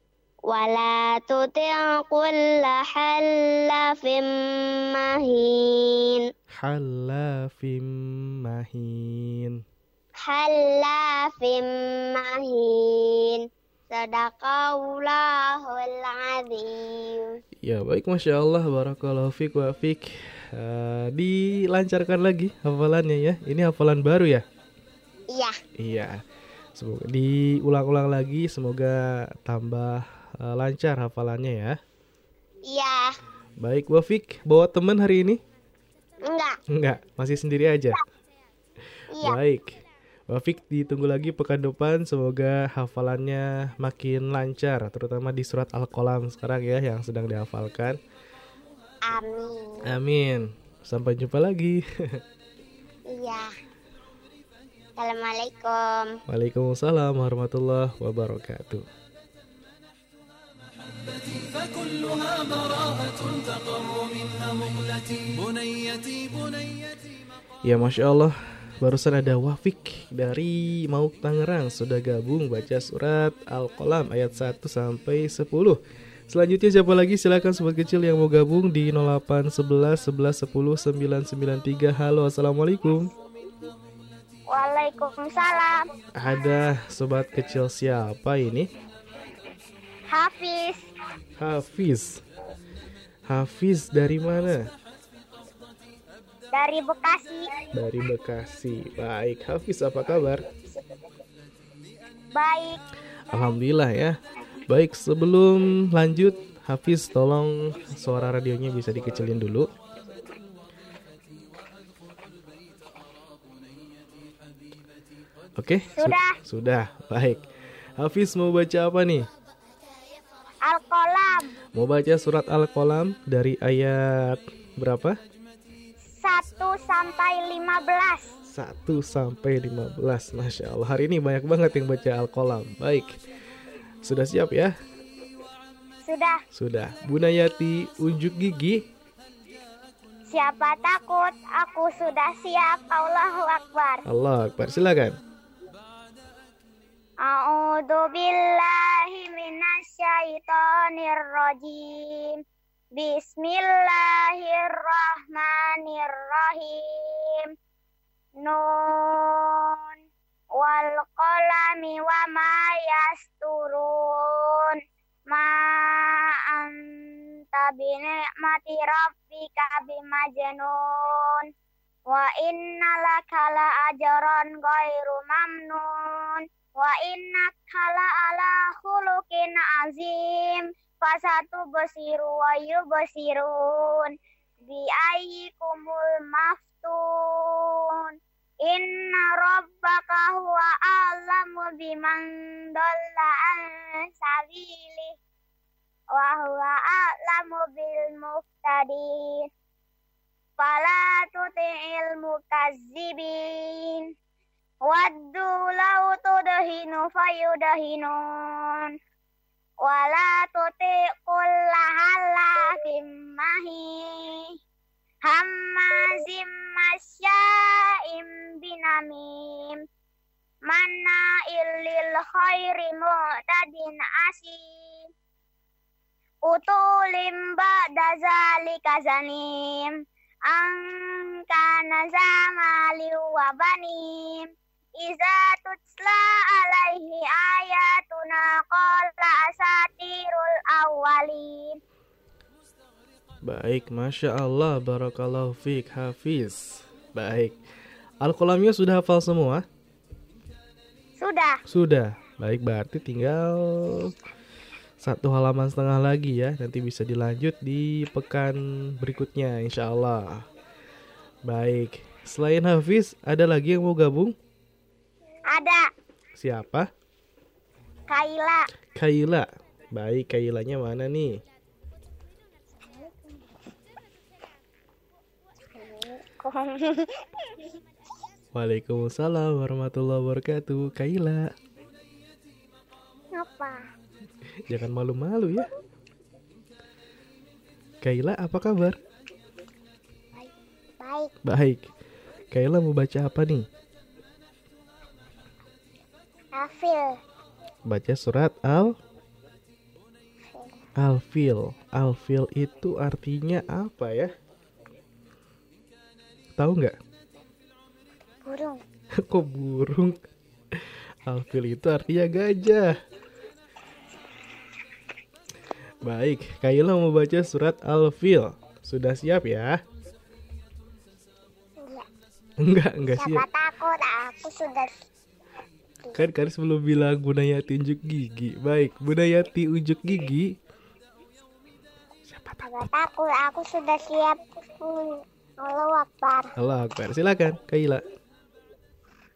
ولا تطع كل حلاف مهين Hallafim mahin. حلاف مهين صدق الله العظيم Ya baik Masya Allah Barakallahu fiq wa fiq Eh, Dilancarkan lagi hafalannya ya Ini hafalan baru ya Iya Iya Semoga diulang-ulang lagi Semoga tambah eh, lancar hafalannya ya. Iya. Baik Wafik Bawa teman hari ini? Enggak. Enggak Masih sendiri aja? Iya. Baik. Wafik ditunggu lagi pekan depan Semoga hafalannya makin lancar Terutama di surat Al-Qalam sekarang ya Yang sedang dihafalkan. Amin. Amin. Sampai jumpa lagi. Iya. Assalamualaikum. Waalaikumsalam warahmatullahi wabarakatuh فكلها براءة تقر منها مقلتي بنيتي بنيتي Ya Masya Allah Barusan ada Wafik dari Mauk Tangerang Sudah gabung baca surat Al-Qalam ayat 1 sampai 10 Selanjutnya siapa lagi silakan sobat kecil yang mau gabung di 0811 11 10 993 Halo Assalamualaikum Waalaikumsalam Ada sobat kecil siapa ini? Hafiz Hafiz Hafiz dari mana? dari Bekasi Dari Bekasi Baik Hafiz apa kabar? Baik Alhamdulillah ya. Baik, sebelum lanjut, Hafiz tolong suara radionya bisa dikecilin dulu. Oke? su- Sudah. sudah, baik. Hafiz mau baca apa nih? Al-Qalam Mau baca surat Al-Qalam dari ayat berapa? 1 sampai 15 1 sampai 15. Masya Allah, hari ini banyak banget yang baca Al-Qalam. Baik. Sudah siap ya? Sudah Sudah. Bunayati unjuk gigi. Siapa takut? Aku sudah siap. Allahu Akbar. Allah Akbar. Silakan. A'udzu rajim. Bismillahirrahmanirrahim. Nun wal qalami wa ma yasturun. Ma anta bi ni'mati rabbika bimajnun. Wa inna laka la ajran ghairu mamnun. Wa innaka la ala khuluqin azim. Fasatu basiru wa yubasirun. Bi ayyikumul maftun. Inna rabbaka huwa a'lamu biman dalla an sabilih. Wa huwa a'lamu bil muhtadin. Fala tuti'il mukazzibin. Waddu law tudhinu fayudhinun. Wala tuti' kulla halafim mahin. Hammazim masya'im binamim. Mana illil khairi mu'tadin asim. Utulim ba'da zalika zanim. Zamali wa banim. Iza tutla alaihi ayatuna qala asatirul awwalin. Baik, Masya Allah, Barakallahu Fik, Hafiz Baik Al-Qalamnya sudah hafal semua? Sudah. Sudah Baik, berarti tinggal satu halaman setengah lagi ya Nanti bisa dilanjut di pekan berikutnya insya Allah Baik, selain Hafiz, ada lagi yang mau gabung? Ada Siapa? Kaila. Kaila Baik, Kailanya mana nih? Waalaikumsalam warahmatullahi wabarakatuh Kaila Apa? Jangan malu-malu ya Kaila apa kabar? Baik. Baik Kaila mau baca apa nih? Afil. Baca surat Al Alfil Alfil itu artinya apa ya? Tahu nggak? Burung. Kok burung? Alfil itu artinya gajah. Baik, Kaila mau baca surat Al-Fil. Sudah siap ya? Enggak, enggak Siapa siap. takut aku sudah Kan Karis belum bilang Bunda Yati unjuk gigi. Baik, Bunda Yati unjuk gigi. Siapa takut aku sudah siap. Allahu Akbar. Allah Akbar. Silakan, Kaila.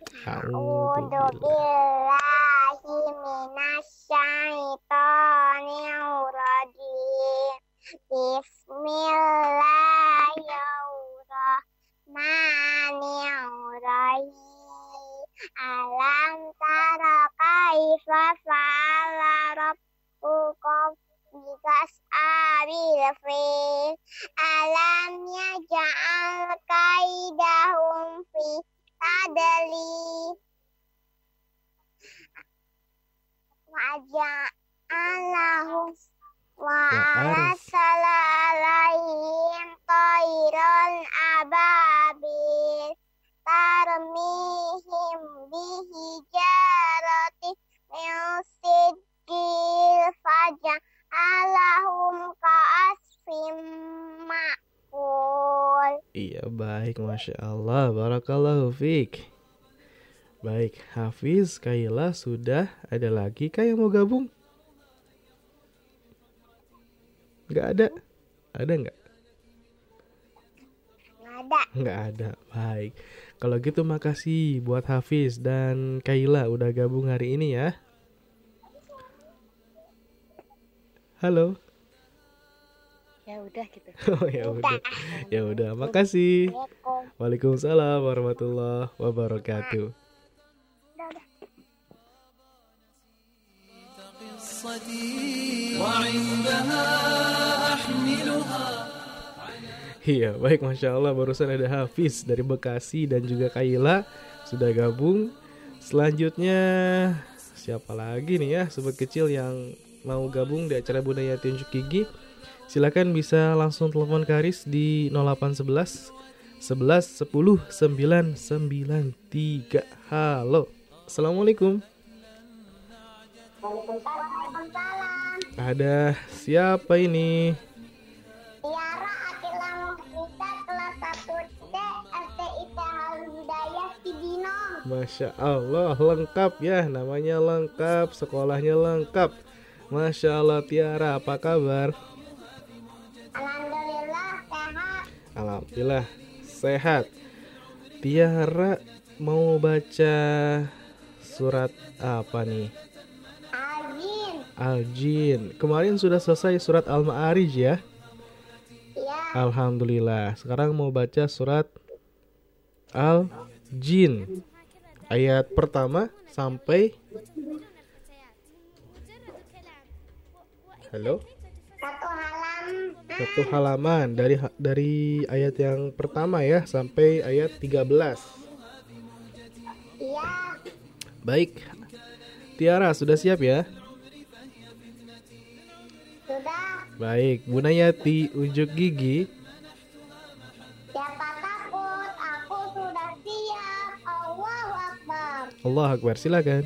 A'udzu A'udzu billahi minasyaitonir rajim. Bismillahirrahmanirrahim. Masya Allah Barakallahu fiik Baik Hafiz Kaila sudah Ada lagi kah yang mau gabung? Nggak ada? Ada nggak? ada. Nggak ada. Baik. Kalau gitu makasih buat Hafiz dan Kaila udah gabung hari ini ya. Halo? Ya udah gitu. Oh ya udah. Ya udah. Makasih Waalaikumsalam warahmatullahi wabarakatuh. Iya, baik Masya Allah barusan ada Hafiz dari Bekasi dan juga Kaila sudah gabung. Selanjutnya siapa lagi nih ya sobat kecil yang mau gabung di acara budaya tunjuk gigi? Silakan bisa langsung telepon Karis di 0811 11 10 993. Halo. Assalamualaikum. Ada siapa ini? Tiara Akilang Muhisa kelas 1C STIP Hidayah Cibinong. Masya Allah lengkap ya namanya lengkap sekolahnya lengkap Masya Allah Tiara apa kabar Alhamdulillah sehat. Alhamdulillah sehat Tiara mau baca surat apa nih Azin. Al-Jin Kemarin sudah selesai surat Al-Ma'arij ya Ya. Alhamdulillah Sekarang mau baca surat Al-Jin Ayat pertama sampai Halo. Satu halaman dari dari ayat yang pertama ya sampai ayat 13 Iya. Baik Tiara sudah siap ya? Sudah. Baik Bu Nayati unjuk gigi Siapa takut? Aku sudah siap. Allahu Akbar. Allah Akbar silakan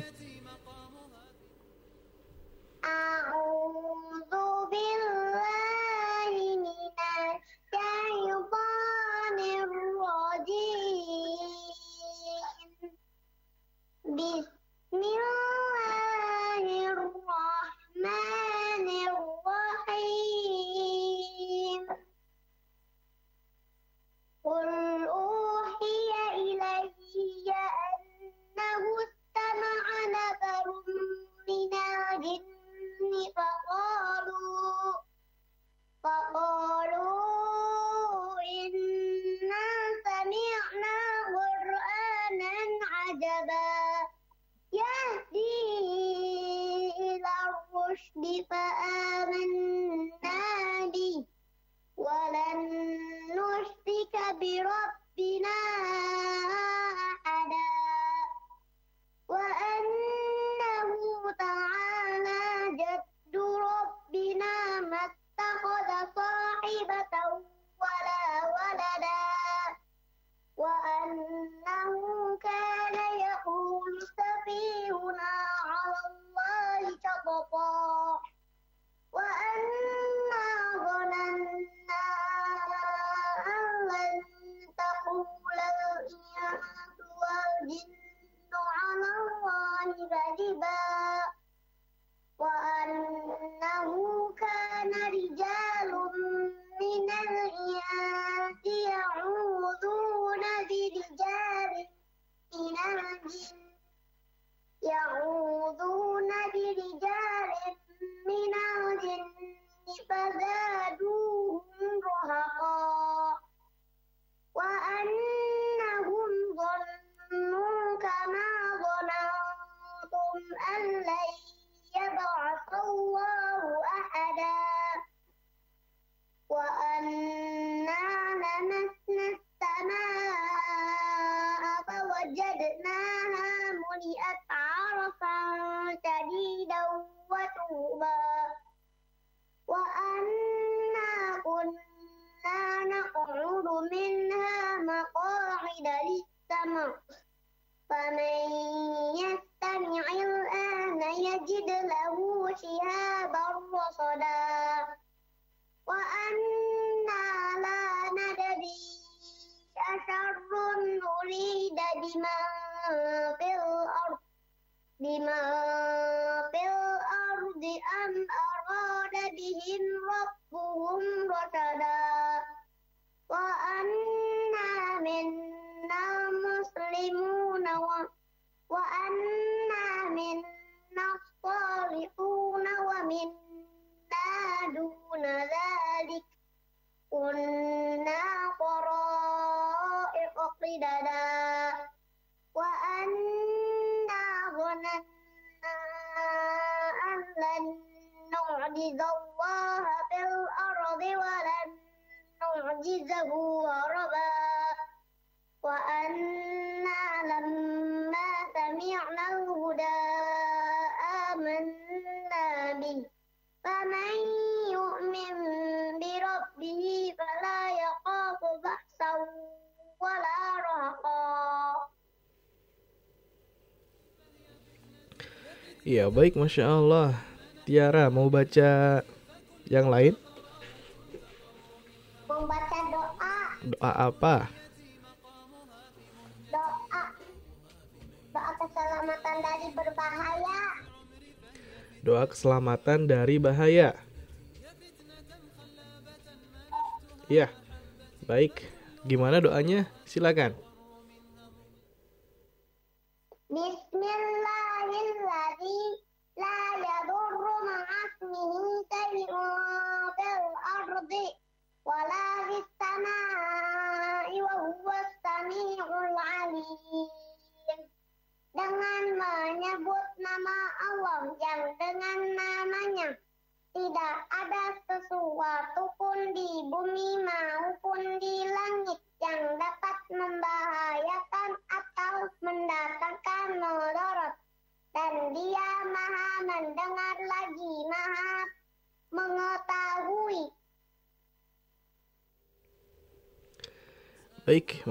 فمن يؤمن بربه فلا يخاف بأسا ولا رهقا Iya baik Masya Allah Tiara mau baca yang lain? Mau baca doa Doa apa? Doa keselamatan dari bahaya. Iya Baik. Gimana doanya? Silakan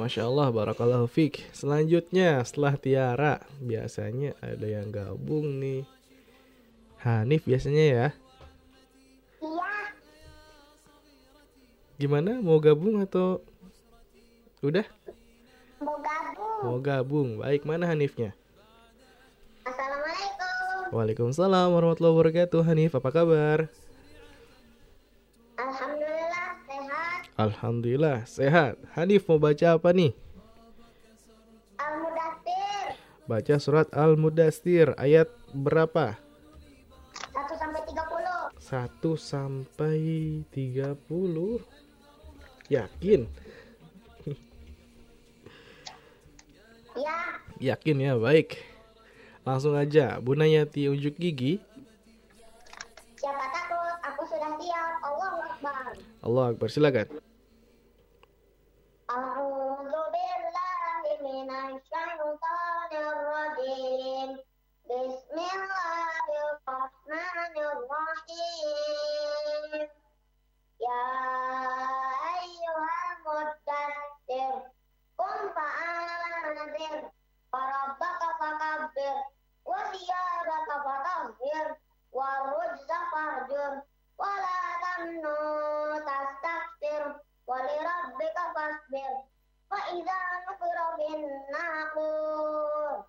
Masya Allah, Barakallahu Fik Selanjutnya, setelah Tiara Biasanya ada yang gabung nih Hanif biasanya ya Iya, Gimana, mau gabung atau Udah? mau gabung. Mau gabung, baik mana Hanifnya? Assalamualaikum. Waalaikumsalam warahmatullahi wabarakatuh Hanif, apa kabar? Alhamdulillah sehat. Alhamdulillah, sehat Hanif mau baca apa nih? Al-Mudathir Baca surat Al-Mudastir ayat berapa? 1 sampai 30. 1 sampai 30 Yakin? Ya, Yakin ya, baik Langsung aja, Bu Nayati unjuk gigi siapa takut? Aku sudah siap. Allahu Akbar. Allah Akbar, silakan A'udzu billahi minasy syaithanir rajim. Bismillahirrahmanirrahim. Ya ayyuhal muddatsir qum fa'anzir wa rabbaka fakabbir wa thiyabaka fatahhir wa rujza fahjur wa la tamnu tastakbir wa li rabbika fasbir nuqira bin naqur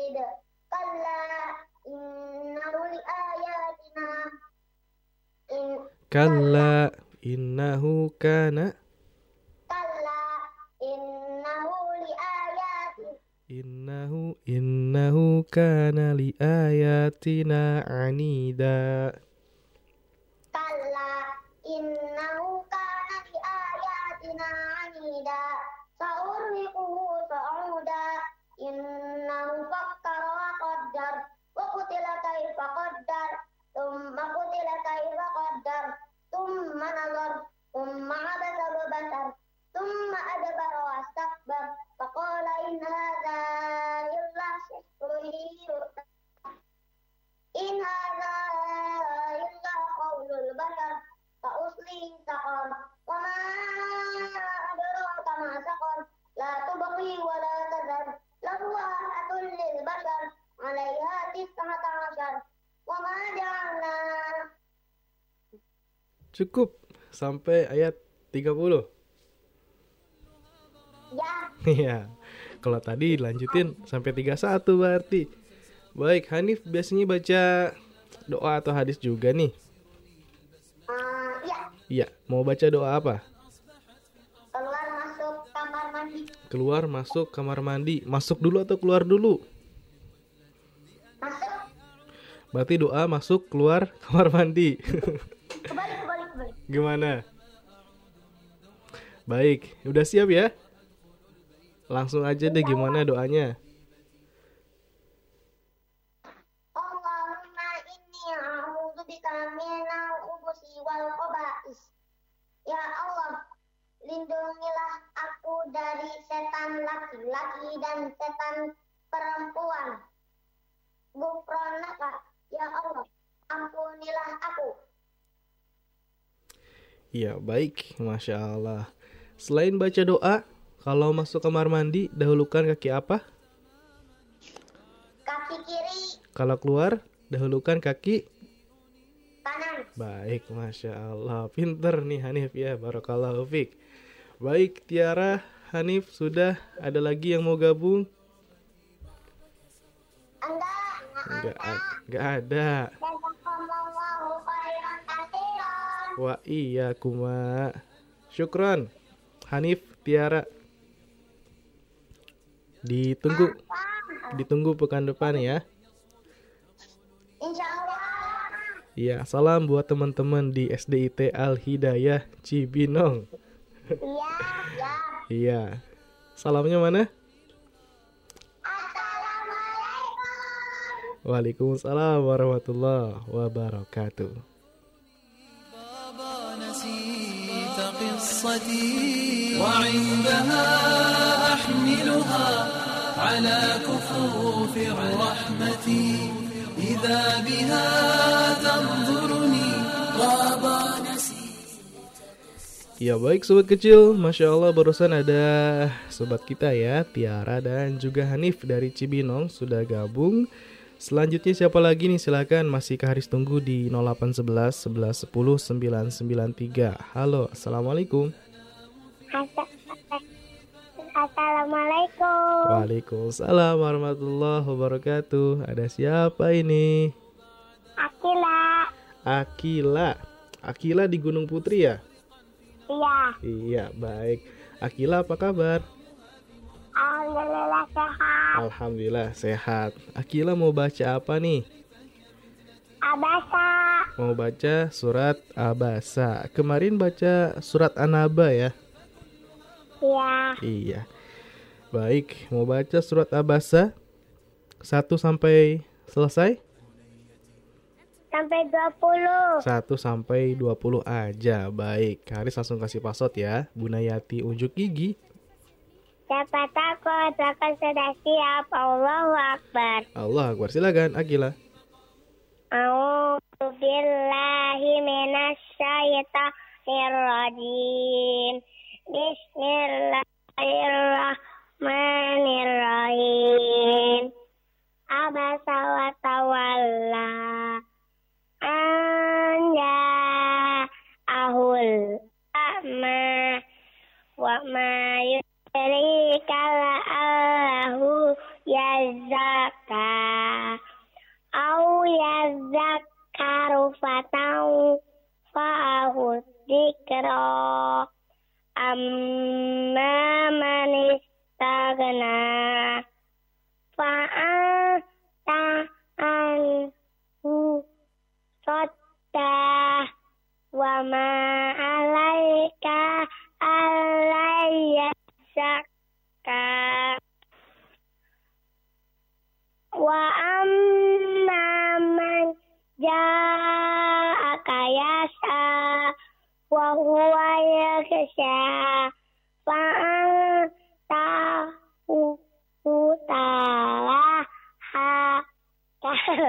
Kalla innahu kana. Kalla innahu li ayati Innahu innahu kana li ayatina anida. Kalla innahu kana li ayatina anida. ثم نظر ثم عبس وبصر ثم أدبر واستكبر فقال إن هذا إلا سحر يؤثر إن هذا إلا قول البشر فأصليه سقر وما أدراك ما سقر لا تبقي ولا تذر لواحة للبشر عليها تسعة عشر وما جعلنا Cukup. Sampai ayat 30 ya. Iya. Kalau tadi lanjutin sampai 31 berarti. Baik Hanif biasanya baca doa atau hadis juga nih? Uh, ya Iya. Mau baca doa apa? keluar masuk kamar mandi. Keluar masuk kamar mandi. Masuk dulu atau keluar dulu? masuk. Berarti doa masuk keluar kamar mandi Gimana? Baik, udah siap ya? Langsung aja deh gimana doanya. Ya Allah, lindungilah aku dari setan laki-laki dan setan perempuan. Gufronaka, ya Allah, ampunilah aku. Iya, baik. Masya Allah. Selain baca doa, kalau masuk kamar mandi, dahulukan kaki apa? Kaki kiri, Kalau keluar, dahulukan kaki kanan. Baik, Masya Allah. Pinter nih Hanif ya, Barakallahu Fik. Baik, Tiara, Hanif, sudah ada lagi yang mau gabung? Enggak, enggak ada. Jazakumullahu katsiran. Wah iya kuma. Syukron. Hanif, Tiara. Ditunggu. Ditunggu pekan depan ya. Iya, salam buat teman-teman di SDIT Al Hidayah Cibinong. Iya, ya. Iya. Salamnya mana? Waalaikumsalam warahmatullahi wabarakatuh. قصتي وعندها أحملها على كفوف الرحمة إذا بها تنظرني غاب نسيت Ya baik sobat kecil, Masya Allah barusan ada sobat kita ya Tiara dan juga Hanif dari Cibinong sudah gabung Selanjutnya siapa lagi nih silakan masih ke Haris tunggu di 0811 11 10 993 Halo Assalamualaikum Assalamualaikum. Waalaikumsalam warahmatullahi wabarakatuh Ada siapa ini? Akila. Akila Akila di Gunung Putri ya? Iya. Iya baik Akila apa kabar? Alhamdulillah sehat. Alhamdulillah sehat. Akila mau baca apa nih? Abasa. Mau baca surat Abasa. Kemarin baca surat Anaba ya? Iya. Iya. Baik, mau baca surat Abasa 1 sampai selesai? Sampai 20. 1 sampai 20 aja. Baik, Haris langsung kasih password ya. Bunayati unjuk gigi. Siapa takut akan sudah siap. Allahu Akbar. Allah Akbar. Silakan Akila. A'udzu billahi minasyaitonir rajim. Bismillahirrahmanirrahim. Abasa wa tawalla. Anja ahul ama wa ma yudrika la'allahu yazakka au yazakkaru fatau fa'ahu dzikra. Amma man istagna fa'anta anhu sotta wa ma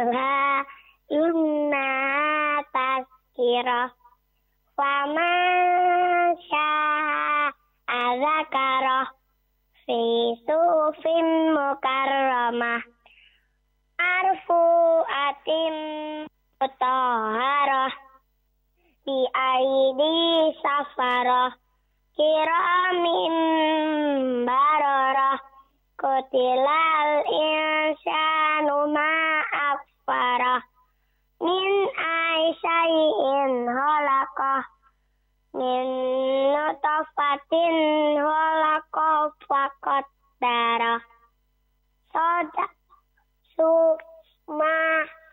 kala inna tazkirah faman sya'a zakarah fi sufin mukarramah arfu atim mutahharah bi aidi safarah kiramin bararah kutilal insanu halakah fakot darah soda sukma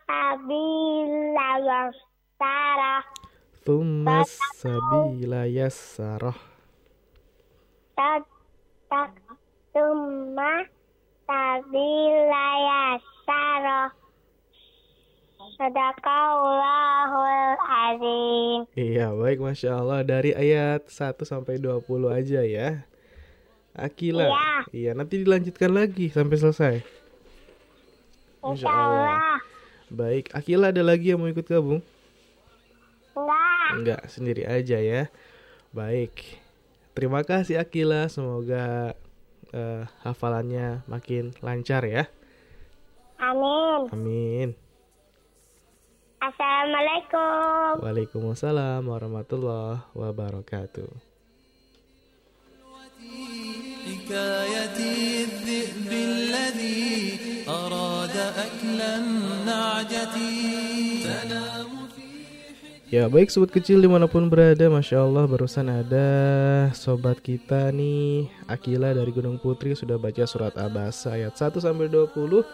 sabila yasara Thumma sabila yassarah. tak summa sabila yasara Sadaqallahul azim. Iya, baik Masya Allah. Dari ayat 1 sampai 20 aja ya. Akila. Iya. Iya, nanti dilanjutkan lagi sampai selesai. Masya Insya Allah. Baik, Akila ada lagi yang mau ikut gabung? Enggak. Enggak, sendiri aja ya. Baik. Terima kasih Akila, semoga eh, hafalannya makin lancar ya. Amin. Amin. Assalamualaikum. Waalaikumsalam warahmatullahi wabarakatuh. حكاية الذئب الذي أراد أكل النعجة تنام Ya baik sobat kecil dimanapun berada Masya Allah barusan ada sobat kita nih Akila dari Gunung Putri sudah baca surat Abasa ayat 1 sampai 20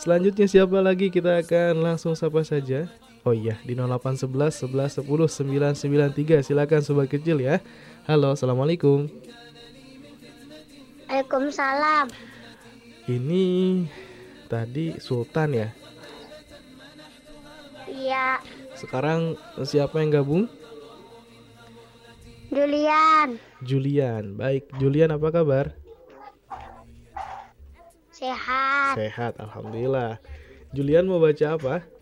Selanjutnya siapa lagi kita akan langsung sapa saja Oh iya di 0811 11 10 993 silakan sobat kecil ya Halo Assalamualaikum Waalaikumsalam. Ini tadi Sultan ya Iya, Sekarang siapa yang gabung? Julian. Julian Baik Julian apa kabar? Sehat. Sehat Alhamdulillah Julian mau baca apa?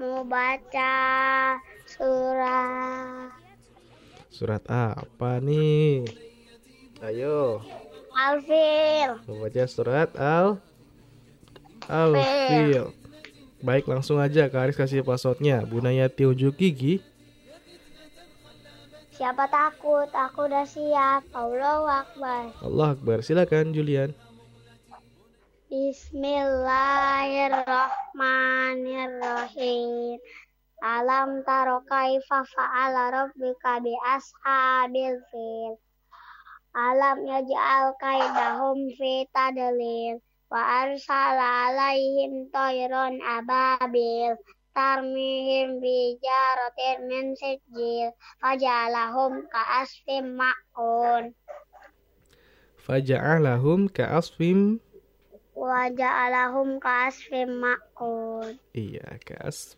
Mau baca surah Surat apa nih? Ayo, Al-Fil. membaca surat Al Al-Fil. Baik, langsung aja Kak Aris kasih passwordnya. Bunayati unjuk gigi. Siapa takut? Aku udah siap. Allahu Akbar. Allah Akbar. Silakan Julian. Bismillahirrahmanirrahim. Alam taro kaifa fa'ala rabbika bi ashabil fil. Alam yaj'al kaidahum fi tadlil wa arsala alaihim tayran ababil tarmihim bi jaratin min sijil fajalahum ka'asfim ma'kun Faja'alahum ka'asfim. wa ja'alahum ka'asfim ma'kun Iya, kas.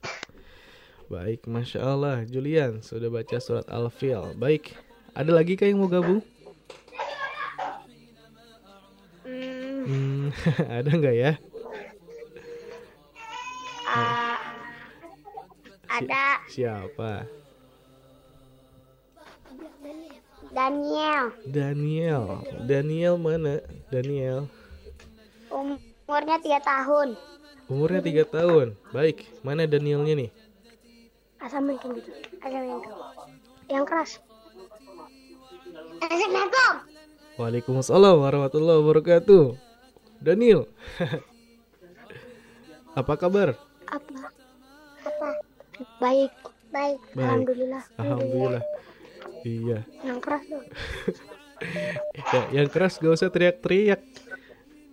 Baik, Masya Allah. Julian sudah baca surat Al-Fil. Baik, ada lagi kah yang mau gabung? Hmm, ada nggak ya? Ah, ada Siapa? Daniel Daniel. Daniel mana? Daniel. Umurnya tiga tahun Umurnya tiga tahun. Baik, mana Danielnya nih? asam yang gitu asam yang yang keras Assalamualaikum Waalaikumsalam warahmatullahi wabarakatuh. Daniel. Apa kabar? apa apa baik baik Baik. alhamdulillah Alhamdulillah. Iya. yang keras dong Ya, yang keras gak usah teriak-teriak.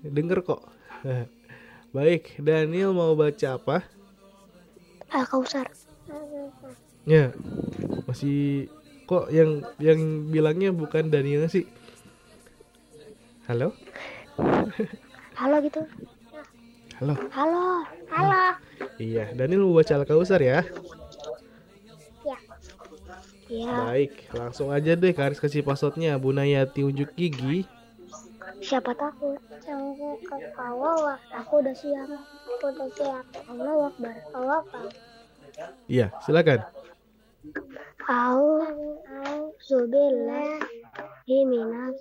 Denger kok. Baik, Daniel mau baca apa? al kausar Ya. Masih kok yang yang bilangnya bukan Daniel sih? Halo? halo gitu Halo. halo halo Iya, Daniel mau baca Al-Kausar ya. ya ya Baik, langsung aja deh Karis kasih passwordnya Bunayati unjuk gigi siapa takut jangan ketawa aku udah siap aku udah siap Allah akbar Allah akbar. Iya, silakan. Auzubillah minas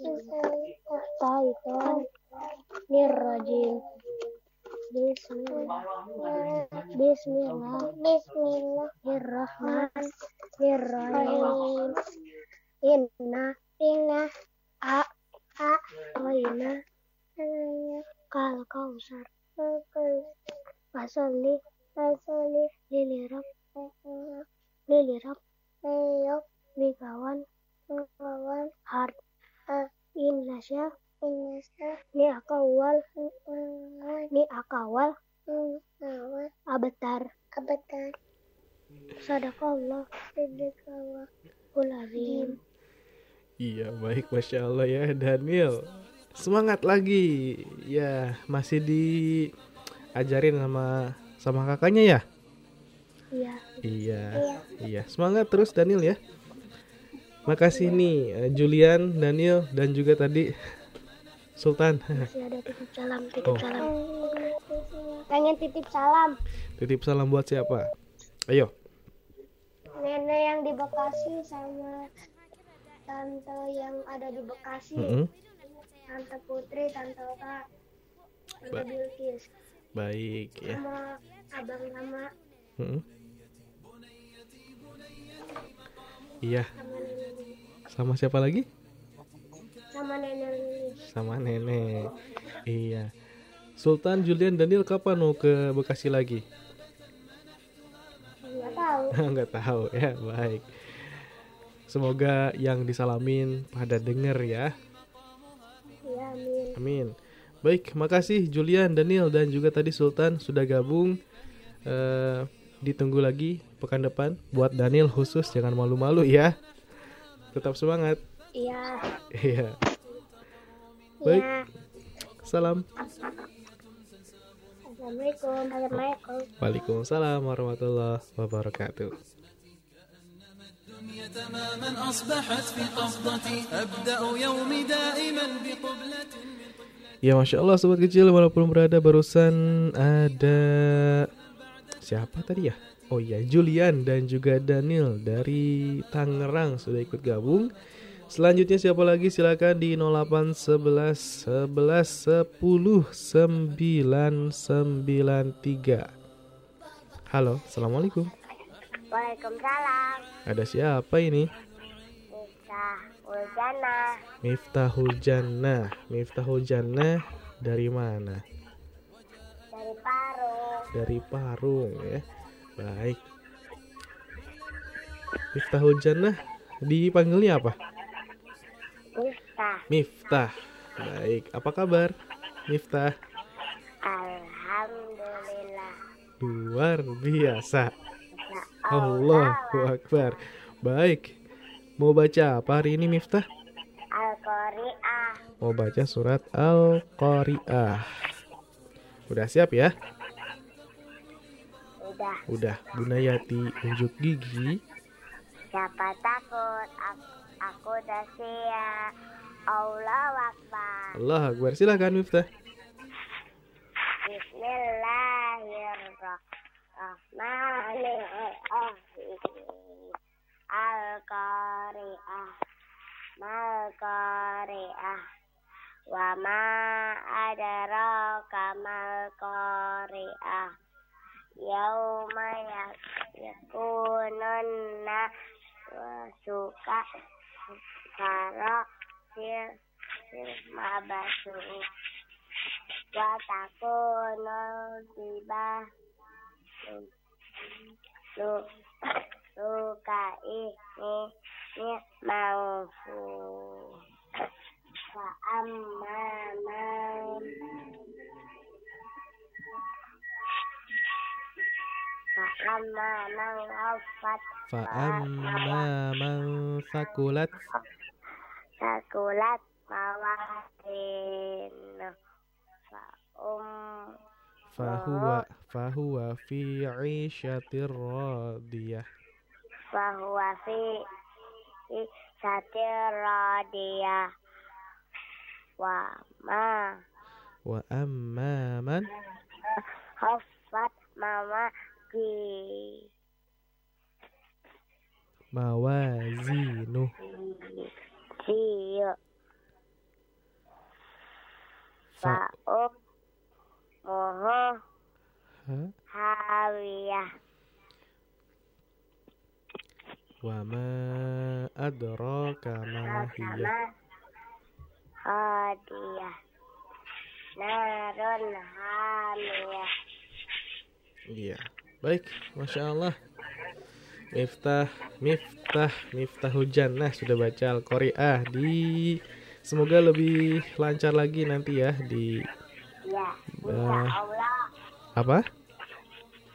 syaitonir rajim Bismillah Bismillah Bismillahirrahmanirrahim Inna Inna A A Inna Kal kausar Fasolli Fasolli Lilirab Lilirab Lilirab Bigawan Bigawan Hard. Indonesia. Indonesia Ni akawal. Ni akawal. Abatar Iya, baik Masya Allah ya Daniel Semangat lagi Ya, masih diajarin sama sama kakaknya ya? Iya. Iya. Iya. Semangat terus Daniel ya. Makasih nih eh, Julian, Daniel dan juga tadi Sultan. Masih ada titip salam, titip Oh. salam. Pengen titip salam. Titip salam buat siapa? Ayo. Nenek yang di Bekasi sama tante yang ada di Bekasi. Mm-mm. Tante Putri, tante Oka, tante Ba- Bilkis, Baik ya. sama abang Rama, Mm-mm. Iya. sama nenek Lilis. Sama siapa lagi? Sama nenek. Sama nenek. Iya. Sultan, Julian, Daniel kapan mau ke Bekasi lagi? Nggak tahu. Nggak tahu ya. Baik. Semoga yang disalamin pada denger ya. Iya, amin. Amin. Baik, makasih Julian, Daniel dan juga tadi Sultan sudah gabung. Eh, ditunggu lagi pekan depan buat Daniel khusus jangan malu-malu ya. Tetap semangat. Iya. Iya. Baik. Iya. Salam. Assalamualaikum. Assalamualaikum. Waalaikumsalam warahmatullahi wabarakatuh. تماما أصبحت في قبضتي أبدأ يومي دائما بقبلة Ya Masya Allah sobat kecil walaupun berada barusan ada siapa tadi ya? Oh iya Julian dan juga Daniel dari Tangerang sudah ikut gabung. Selanjutnya siapa lagi silakan di 0811 11 10 993. Halo, Assalamualaikum. Waalaikumsalam. Ada siapa ini? Miftahul Jannah. Miftahul Jannah dari mana? dari Parung. dari Parung ya. Baik. Miftahul Jannah dipanggilnya apa? Bisa. Miftah. Baik. Apa kabar? Miftah. Alhamdulillah. Luar biasa. Allahu Akbar. Baik. Mau baca apa hari ini Miftah? Al-Qari'ah. Mau baca surat Al-Qari'ah. Udah siap ya? Udah. Udah. Bunayati unjuk gigi. Siapa takut? Aku, aku udah siap. Allah Akbar. Allah Akbar. Silahkan Miftah. Bismillahirrahmanirrahim. Al-Qari'ah. Mal-Qari'ah. Wa ma adraka mal-Qari'ah. Yauma yakunun suka kara sir sir mabasu wa takunu tiba lu suka ini ini maufu fa amma man fa amma man afat Fa'amma man fakulat sakulat mawazin fa um fahuwa fahuwa fi 'ishatir radiyah. bahwa fi satir radiyah. Wa ma. Wa amma man? Hafat mama ki mawazinu. Siyo fa fa um moho ha hawiyah. Wa ma adraka ma hiya? Sama hadiyah narun hamiyah. Iya. Baik, Masya Allah. Miftah, Miftah, Miftahul Jannah sudah baca Al-Qari'ah di semoga lebih lancar lagi nanti ya di ya insya Allah apa?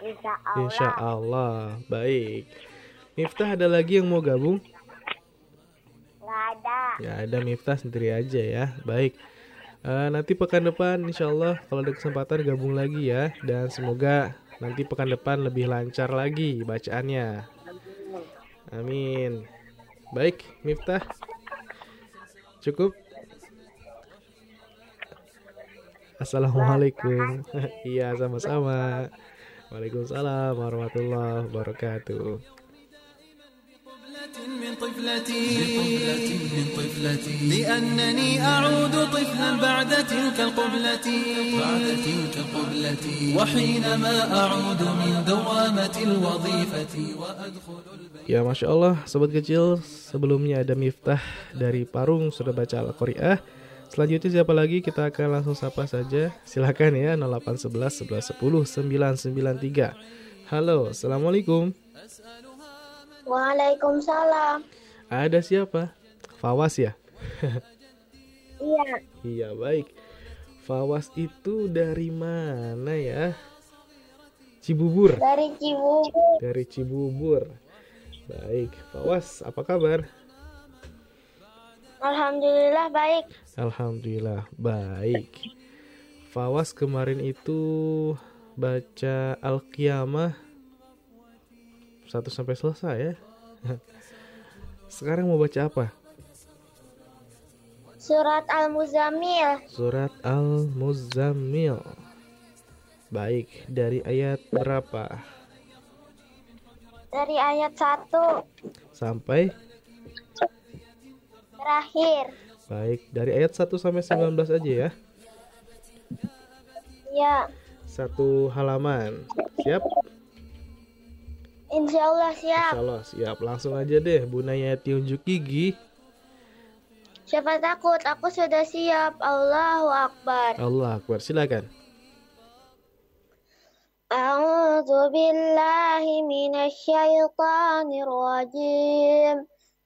insya Allah Insya Allah. Baik. Miftah ada lagi yang mau gabung? nggak ada Ya ada Miftah sendiri aja ya. Baik. Eh, nanti pekan depan insya Allah kalau ada kesempatan gabung lagi ya dan semoga Nanti pekan depan lebih lancar lagi bacaannya. Amin. Baik, Miftah. Cukup. Assalamualaikum. Iya, sama-sama. Waalaikumsalam warahmatullahi wabarakatuh. من طفلتي بقبلة من طفلتي لأنني أعود طفلا بعد تلك القبلة بعد تلك القبلة وحينما أعود من دوامة الوظيفة وأدخل Ya Masya Allah Sobat kecil Sebelumnya ada Miftah dari Parung Sudah baca Al-Qari'ah Selanjutnya siapa lagi kita akan langsung sapa saja Silahkan ya 0811 11 10 993 Halo Assalamualaikum Waalaikumsalam. Ada siapa? Fawas ya? Iya. Iya baik Fawas itu dari mana ya? Cibubur Dari Cibubur. Dari Cibubur Baik Fawas apa kabar? Alhamdulillah baik. Alhamdulillah baik. Fawas kemarin itu baca Al-Qiyamah 1 sampai selesai ya. Sekarang mau baca apa? Surat Al-Muzammil. Surat Al-Muzammil. Baik, dari ayat berapa Dari ayat 1 sampai? Terakhir. Baik, dari ayat 1 sampai 19 aja ya. Ya. Satu halaman. Siap? Insya Allah siap. Insya Allah siap. Langsung aja deh, Bu Nayati unjuk gigi. Siapa takut? Aku sudah siap. Allahu Akbar. Allah Akbar. Silakan. A'udzu billahi minasy syaithanir rajim.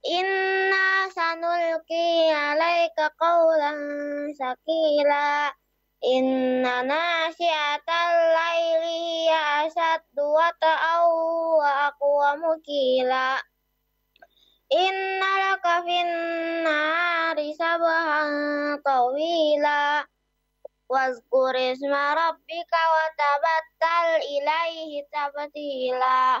Inna sanulki alaika qawlan sakila. Inna nasiatal laili asat dua taau wa aqwamu mukila. Inna laka finna risabahan tawila. Wazkur isma rabbika wa tabattal ilaihi tabatila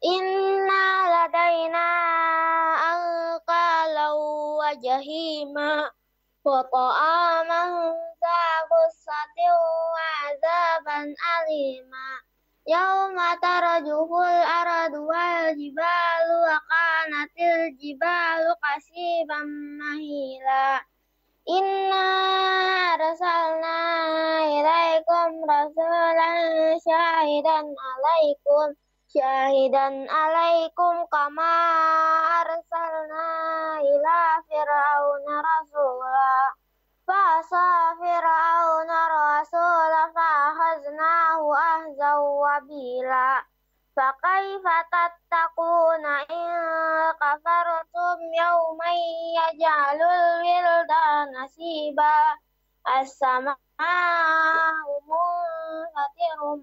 Inna ladaina alqalau wa jahima wa ta'aman za ghussatin wa azaban alima. Yauma tarajuhul aradu wal jibalu wa kanatil jibalu kasiban mahila. Inna arsalna ilaikum rasulan syahidan alaikum شاهدا عليكم كما أرسلنا إلى فرعون رسولا فعصى فرعون الرسول فأخذناه أخذا وبيلا فكيف تتقون إن كفرتم يوما يجعل الولدان شيبا السماء منفطر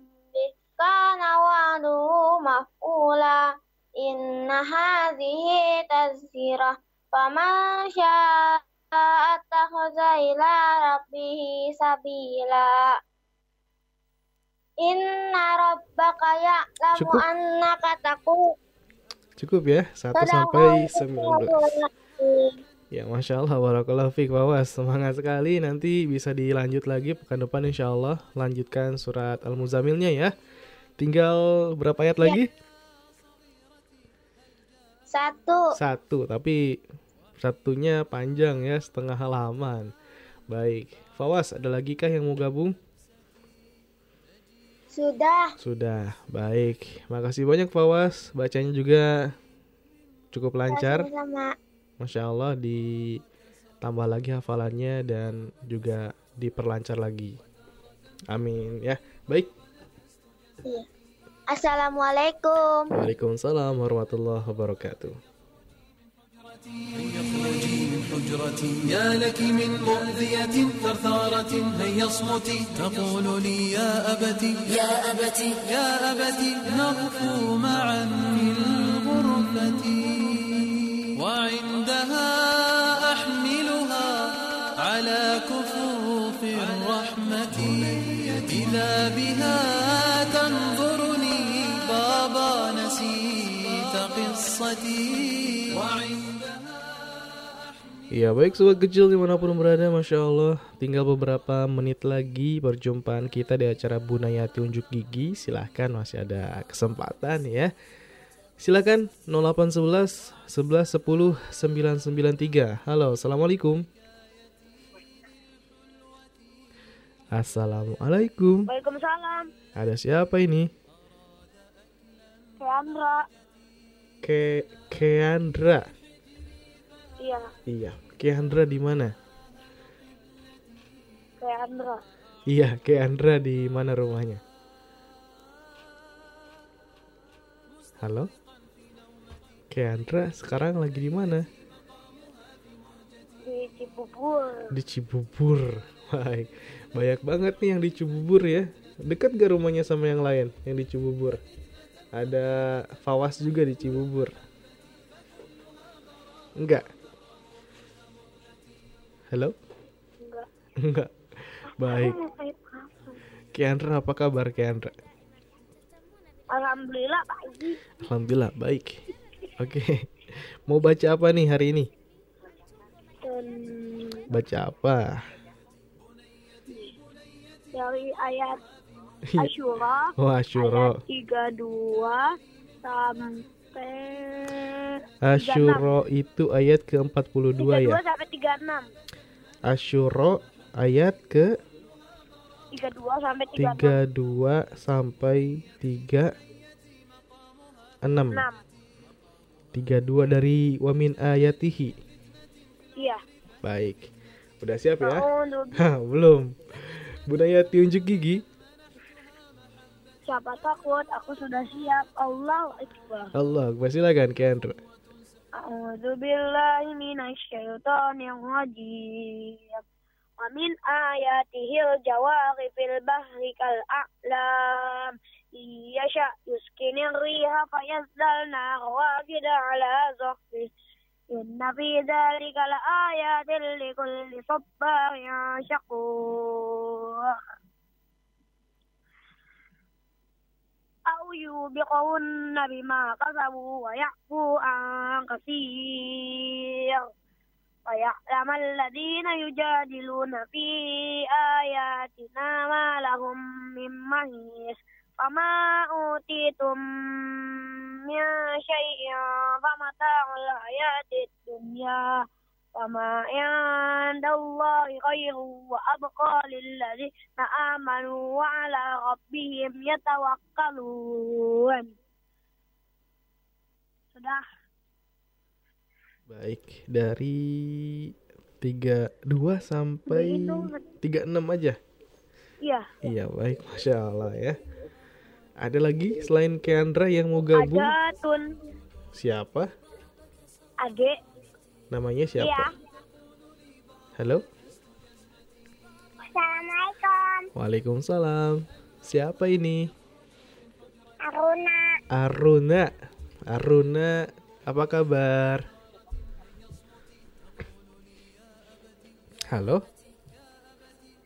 kana wa'du maf'ula inna hadhihi tazkira faman syaa'a attakhadha ila rabbih sabila Inna rabbaka ya'lamu Cukup. annaka taqu Cukup ya, 1 sampai 19. Ya, Masya Allah, Barakallah Fik, Wawas. Semangat sekali, nanti bisa dilanjut lagi pekan depan insya Allah. Lanjutkan surat Al-Muzamilnya ya. Tinggal berapa ayat lagi? Satu Satu, tapi Satunya panjang ya, setengah halaman. Baik. Fawas, ada lagi kah yang mau gabung? Sudah. Sudah. Baik. Makasih banyak Fawas. Bacanya juga cukup lancar. Masya Allah ditambah lagi hafalannya dan juga diperlancar lagi. Amin ya. Baik. Assalamualaikum. Waalaikumsalam warahmatullahi wabarakatuh. حجرتي يا لك من مؤذية ثرثارة هيا اصمتي تقول لي يا أبتي يا أبتي يا أبتي نغفو معا في الغرفة وعندها أحملها على كفوف الرحمة إذا بها قصتي وعندها Ya baik sobat kecil dimanapun berada Masya Allah Tinggal beberapa menit lagi perjumpaan kita di acara Bunayati Unjuk Gigi Silahkan masih ada kesempatan ya Silahkan 0811 11 10 993 Halo Assalamualaikum Assalamualaikum Waalaikumsalam. Ada siapa ini? Keandra. ke Keandra Iya, Iya Keandra di mana? Keandra. Iya Keandra di mana rumahnya? Halo? Keandra sekarang lagi di mana? Di Cibubur. Di Cibubur. Baik. Banyak banget nih yang di Cibubur ya. Dekat gak rumahnya sama yang lain yang di Cibubur? Ada Fawas juga di Cibubur. Enggak. Halo? Enggak. Enggak. Baik. Kayak apa? Kabar Keandra? Alhamdulillah pagi. Alhamdulillah baik. Oke. Mau baca apa nih hari ini? Baca apa? dari ayat. Asyura. Oh, Asyura. Ayat 32 sampai Asyura itu ayat ke-42 ya. 32 sampai 36. Asyura ayat ke 32 sampai 36. 32 sampai 36. 6. 32 dari wamin ayatihi. Iya. Baik. Udah siap ya? Belum. Budaya unjuk gigi. Siapa takut? Aku sudah siap. Allah Akbar. Allah, Akbar. silakan Kendra. A'udzu billahi minasyaitonir rajim. Wa min ayatihil jawari fil bahri kal a'lam. Yasha yuskinir riha fayazdalna rawakida ala zahri. Inna fi dhalika la ayatin likulli sabbarin syakur. أو يوبقهن بما كسبوا ويعفو عن كثير ويعلم الذين يجادلون في آياتنا ما لهم من محيص فما أوتيتم من شيء فمتاع الحياة الدنيا وما عند الله خير وأبقى للذين آمنوا وعلى ربهم يتوكلون Sudah. Baik, dari 32 sampai Dihitung. 36 aja. Iya. Iya, baik, Masya Allah ya. Ada lagi selain Kendra yang mau gabung? Ada Tun Siapa? Ade. Namanya siapa? Iya. Halo? Assalamualaikum. Waalaikumsalam. Siapa ini? Aruna. Aruna. Aruna, apa kabar? Halo,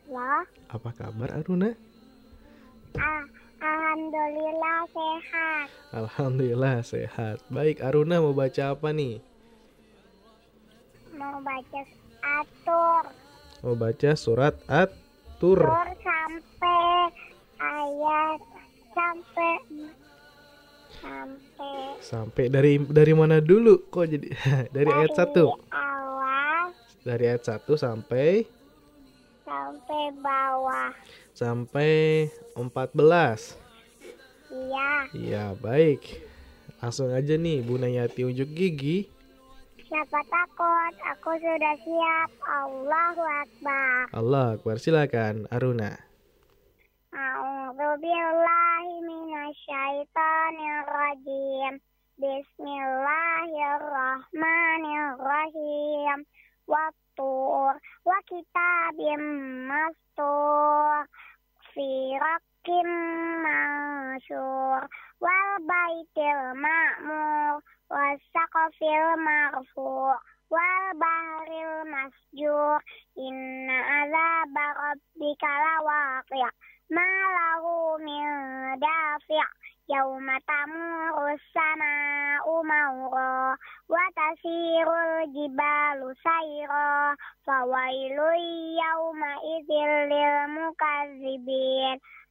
Lah. apa kabar Aruna? Ah, Alhamdulillah sehat. Alhamdulillah sehat. Baik, Aruna mau baca apa nih? Mau baca atur. Mau baca surat At-Tur. Tur sampai ayat sampai sampai Sampai dari dari mana dulu? Kok jadi dari ayat 1? awal Dari ayat 1 sampai sampai bawah. sampai 14. Iya. Iya, baik. Langsung aja nih, Bu Nayati unjuk gigi. Siapa takut? Aku sudah siap. Allahu Akbar. Allah Akbar, silakan Aruna. A'udzu billahi minasyaitonir rajim. Bismillahirrahmanirrahim. Wattur wa kitabim mastur fi rakim mansur wal baitil ma'mur wasaqafil marfu' wal bahril masjur. Inna azaba rabbika lawaqi' ma lahu min dafi' yauma tamurus sama'u mawra. Wa tasirul jibalu sayra. Fawailun yauma idzil lil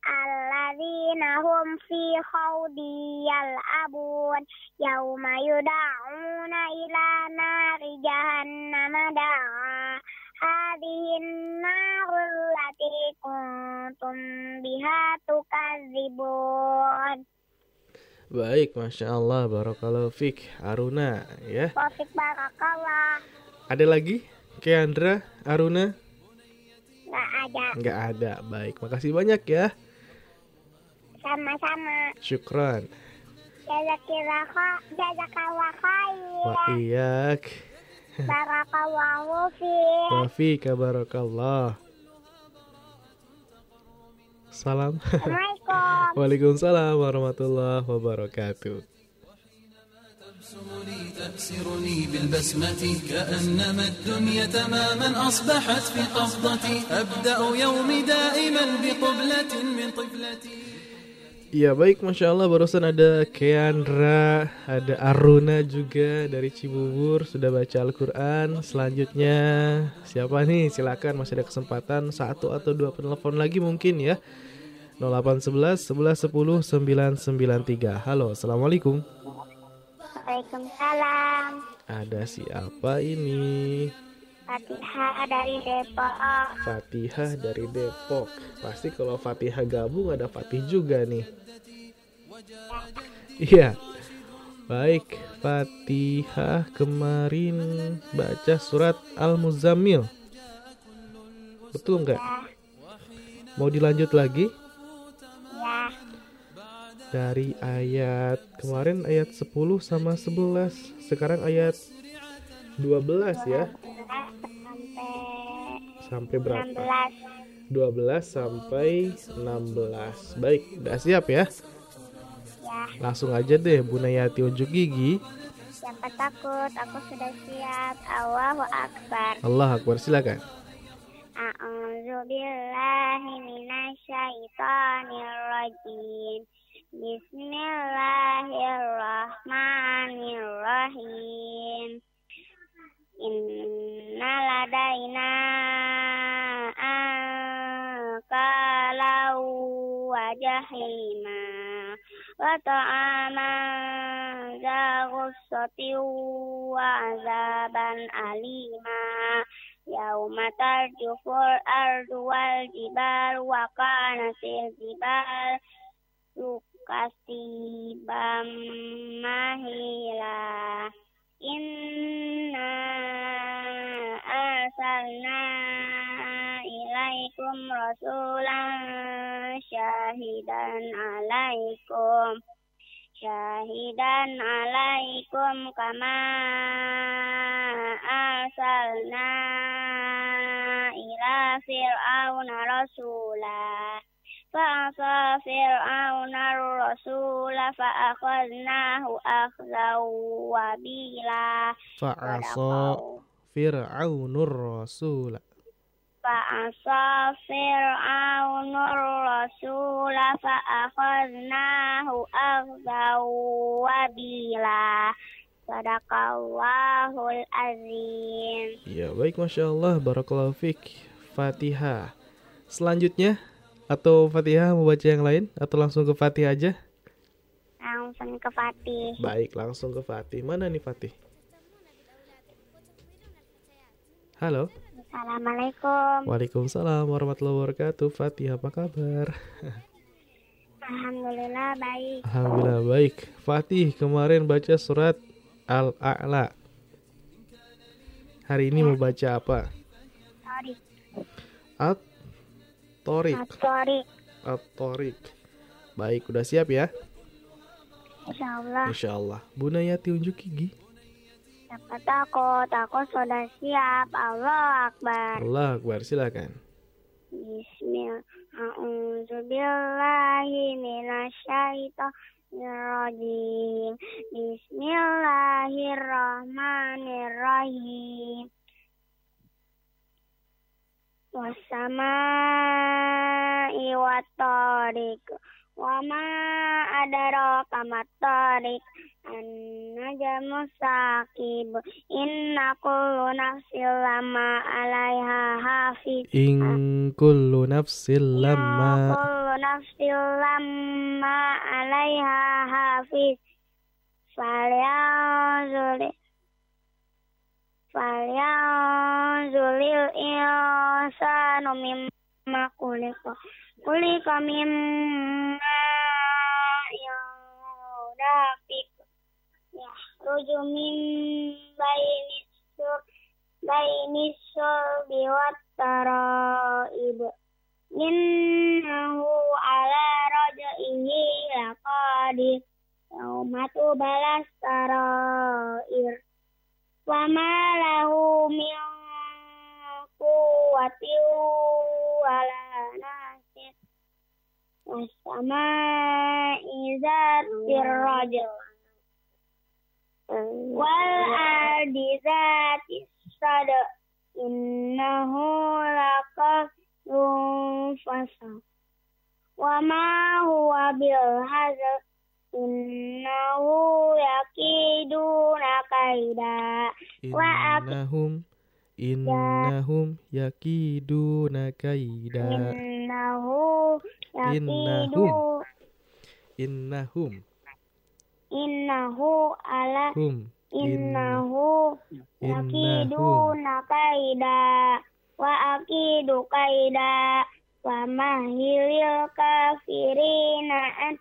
alladzina hum fi khawdi yal'abun yauma yud'auna ila nari jahannama da'a hadhihi an-narul lati kuntum biha tukadzibun Baik, Masya Allah, Barakallahu Fik, Aruna ya. Taufik barakallah Ada lagi? Keandra, Aruna? Nggak ada Nggak ada, baik. Makasih banyak ya. Sama-sama Syukran. Jazakillah kha- Jazakallah khair Wa iyak. Barakallahu fi Wa fika barakallah. Salam. Assalamualaikum Waalaikumsalam warahmatullahi wabarakatuh. تأسرني بالبسمة كأنما الدنيا تماما أصبحت في قبضتي أبدأ يومي دائما بقبلة من طفلتي Ya baik, Masya Allah barusan ada Keandra, ada Aruna juga dari Cibubur Sudah baca Al-Quran. Selanjutnya siapa nih? Silakan masih ada kesempatan Satu atau dua penelpon lagi mungkin ya. 0811 11 10 993 Halo, Assalamualaikum. Waalaikumsalam. Ada siapa ini? Fatihah dari Depok. Fatihah dari Depok. Pasti kalau Fatihah gabung ada Fatih juga nih. Iya. Baik Fatihah kemarin baca surat Al-Muzammil. Betul nggak? Mau dilanjut lagi? Ya. Dari ayat kemarin ayat 10 sama 11 Sekarang ayat 12 ya Sampai berapa? 16 12 sampai 16 Baik, udah siap ya? Ya Langsung aja deh Bu Nayati unjuk gigi Siapa takut? Aku sudah siap Allahu Akbar Allah Akbar silakan A'udzu billahi minasyaitonir rajim. Bismillahirrahmanirrahim. Inna ladaina ankalau wa jahima wa ta'aman za ghussatin wa azaban alima. Yauma tarjuful ardu wal jibal wa kanatil jibal lukasibam mahila Inna arsalna ilaikum rasulan syahidan alaikum. Syahidan alaikum kama arsalna ila fir'auna rasula fa'asa fir'auna rasula fa'akhadnahu akhzaw wabila Fa'asa Fir'aunur Rasul fa'asa fir'auna rasula fa'akhadnahu akhzaw wabila Sadaqallahul azim Ya baik Masya Allah. Barakallahu Fik. Fatihah. Selanjutnya Atau Fatihah mau baca yang lain Atau langsung ke Fatih aja Langsung ke Fatih Baik langsung ke Fatih Mana nih Fatih Halo. Assalamualaikum. Waalaikumsalam warahmatullahi wabarakatuh. Fatih apa kabar? Alhamdulillah baik. Alhamdulillah baik. Fatih kemarin baca surat Al-A'la. Hari ini mau baca apa? Sorry. At-Torik. Sorry. At-Torik. Baik, udah siap ya? Insya Allah. Insya Allah. Bunayati unjuk gigi. Siapa takut? Aku sudah siap. Allah Akbar. Allah Akbar, silakan. Bismillah. A'udzubillahi minasyaitonirrajim. Bismillahirrahmanirrahim. Wasama'i wat-tariq. Wa ma adraka mat-tariq. An-najmu saqib. Inna kullu nafsin lama 'alaiha hafiz. In kullu nafsin lamma kullu nafsin lamma 'alaiha hafiz. Falyanzur Falyanzuril insanu mimma khuliqa. Khuliqa mimma yudafik. Yahruju min baini sur baini sulbi wat taraib. Innahu ala raj'ihi laqadir. Yauma tubalas tarair. Wa ma lahu min quwwatin wala nasir. Was-samaa'i zatir rajl. Wal ardi zatis sada. Innahu laqawlun fasal. Wa ma huwa bil. Innahu yakiduna kaida. Wa Innahum Innahum yakiduna kaida innahu yakidu Innahum. Innahu ala Hum innahu Innahum yakiduna kaida wa akidu kaida wa mahilil kafirina an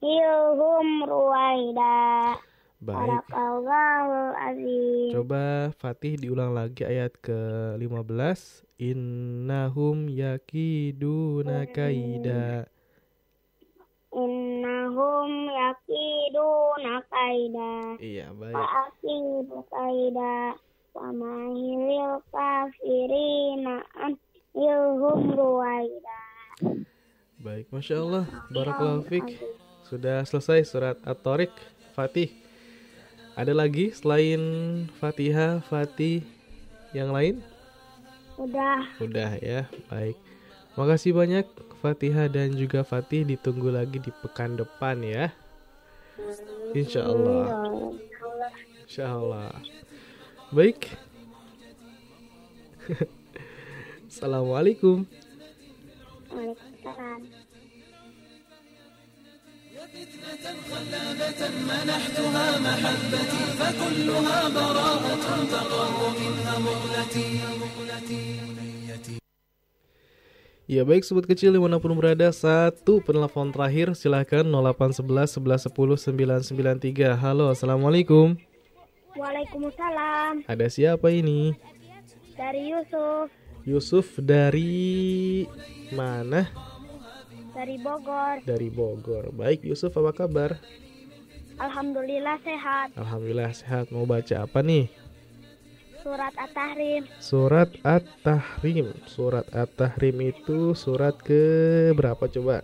hilhum ruwaida. Baik. Azim. Coba Fatih diulang lagi ayat ke-15 Innahum yakiduna kaida. Innahum yakiduna kaida. Iya baik. Wa akidu kaida. Wa mahilil kafirina ilhum ruwaida. Baik Masya Allah. Barakallahu Fik Sudah selesai surat At-Tariq Fatih Ada lagi selain Fatihah Fatih yang lain? udah Udah ya, baik. Makasih banyak Fatihah dan juga Fatih ditunggu lagi di pekan depan ya. Insya Allah. Insya Allah. Baik. Assalamualaikum. Waalaikumsalam خلابة منحتها محبتي فكلها براءة تقر منها مقلتي Ya baik sobat kecil dimanapun berada Satu penelpon terakhir silahkan 0811 11 10 993 Halo assalamualaikum Waalaikumsalam Ada siapa ini? dari Yusuf Yusuf dari mana? Dari Bogor Dari Bogor Baik Yusuf apa kabar? Alhamdulillah sehat Alhamdulillah sehat Mau baca apa nih? surat At-Tahrim Surat At-Tahrim Surat At-Tahrim itu surat ke berapa coba?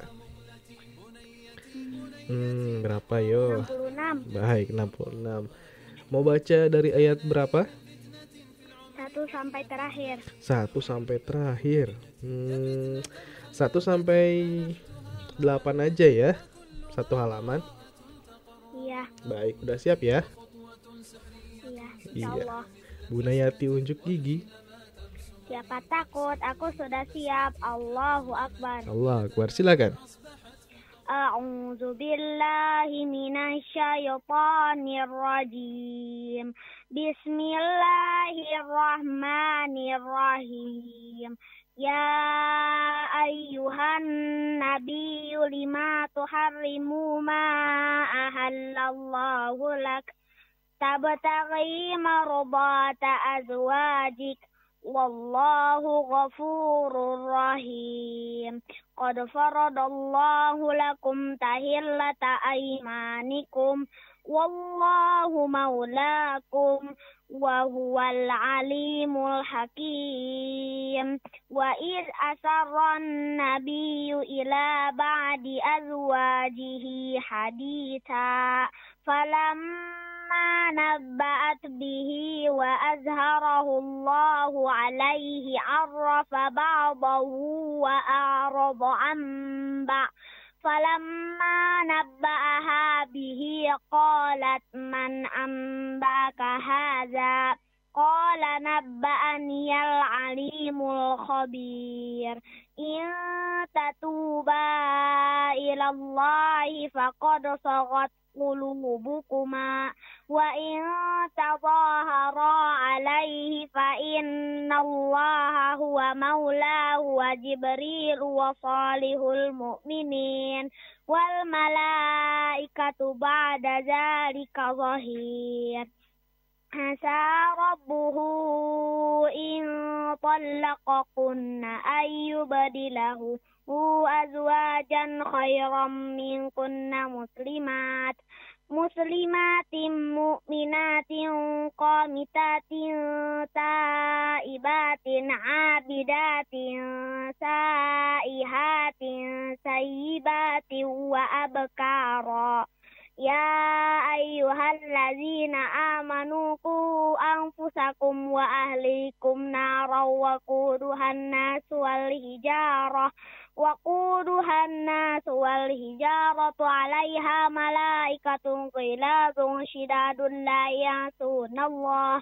Hmm, berapa yo? 66 Baik, 66 Mau baca dari ayat berapa? satu sampai terakhir 1 sampai terakhir hmm, 1 sampai 8 aja ya Satu halaman. Iya. Baik, udah siap ya? iya Iya. insyaallah Bunayati unjuk gigi. Siapa takut? Aku sudah siap. Allahu Akbar. Allah Akbar, silakan. A'udzu billahi minasyaitonir بسم الله الرحمن الرحيم يا أيها النبي لما تحرم ما أهل الله لك تبتغي مرضات أزواجك والله غفور رحيم قد فرض الله لكم تهلة أيمانكم والله مولاكم وهو العليم الحكيم. وإذ أسر النبي إلى بعد أزواجه حديثا فلما نبأت به وأزهره الله عليه عرف بعضه وأعرض عن بعض. فلما نبأها به قالت من أنبأك هذا؟ قال نبأني العليم الخبير. إن تتوبا إلى الله فقد صغت قلوبكما. وإن تظاهرا عليه فإن الله هو مولاه وجبريل وصالح المؤمنين والملائكة بعد ذلك ظهير. عسى ربه إن طلقكن أن يبدله أزواجا خيرا منكن مسلمات. muslimatin mu'minatin qanitatin taibatin abidatin saihatin sayyibatin wa abkara. يا أيها الذين آمنوا قوا أنفسكم وأهليكم نارا وقودها الناس والحجارة وقودها الناس والحجارة عليها ملائكة غلاظ شداد لا يعصون الله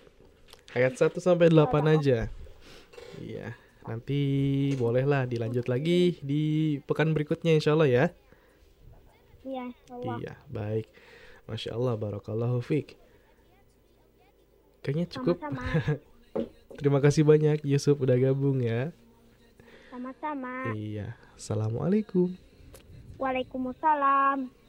ayat 1 sampai 8 aja. Iya, nanti bolehlah dilanjut lagi di pekan berikutnya insya Allah ya. Ya, Allah. Iya, baik. Masya Allah, barakallahu fiq. Kayaknya cukup. Sama-sama. Terima kasih banyak Yusuf udah gabung ya. Sama-sama. Iya, assalamualaikum. Waalaikumsalam.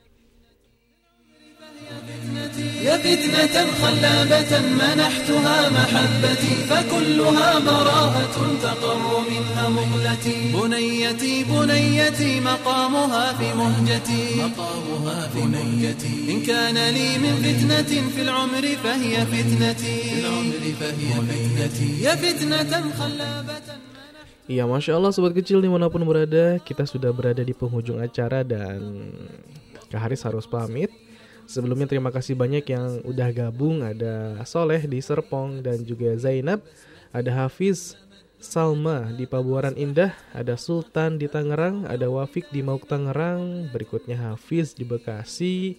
يا فتنة خلابة منحتها محبتي فكلها براءة تقر منها مغلتي بنيتي بنيتي مقامها في مهجتي. مقامها في مهجتي. إن كان لي من فتنة في العمر فهي فتنتي. في العمر فهي فتنتي. يا فتنة خلابة Iya, Masya Allah Sobat Kecil dimanapun berada Kita sudah berada di penghujung acara dan Kak Haris harus pamit. Sebelumnya terima kasih banyak yang udah gabung. Ada Soleh di Serpong dan juga Zainab. Ada Hafiz Salma di Pabuaran Indah. Ada Sultan di Tangerang. Ada Wafik di Mauk Tangerang. Berikutnya Hafiz di Bekasi.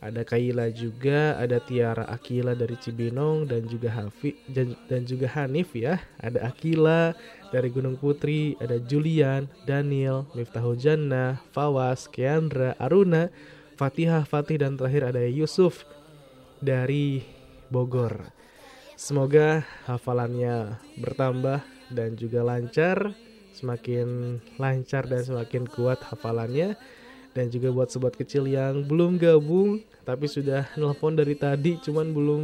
Ada Kaila juga, ada Tiara Akila dari Cibinong dan juga Hafi dan, dan juga Hanif ya. Ada Akila dari Gunung Putri, ada Julian, Daniel, Miftahul Jannah, Fawas, Keandra, Aruna, Fatihah, Fatih dan terakhir ada Yusuf dari Bogor. Semoga hafalannya bertambah dan juga lancar, semakin lancar dan semakin kuat hafalannya. Dan juga buat sobat kecil yang belum gabung tapi sudah nelpon dari tadi cuman belum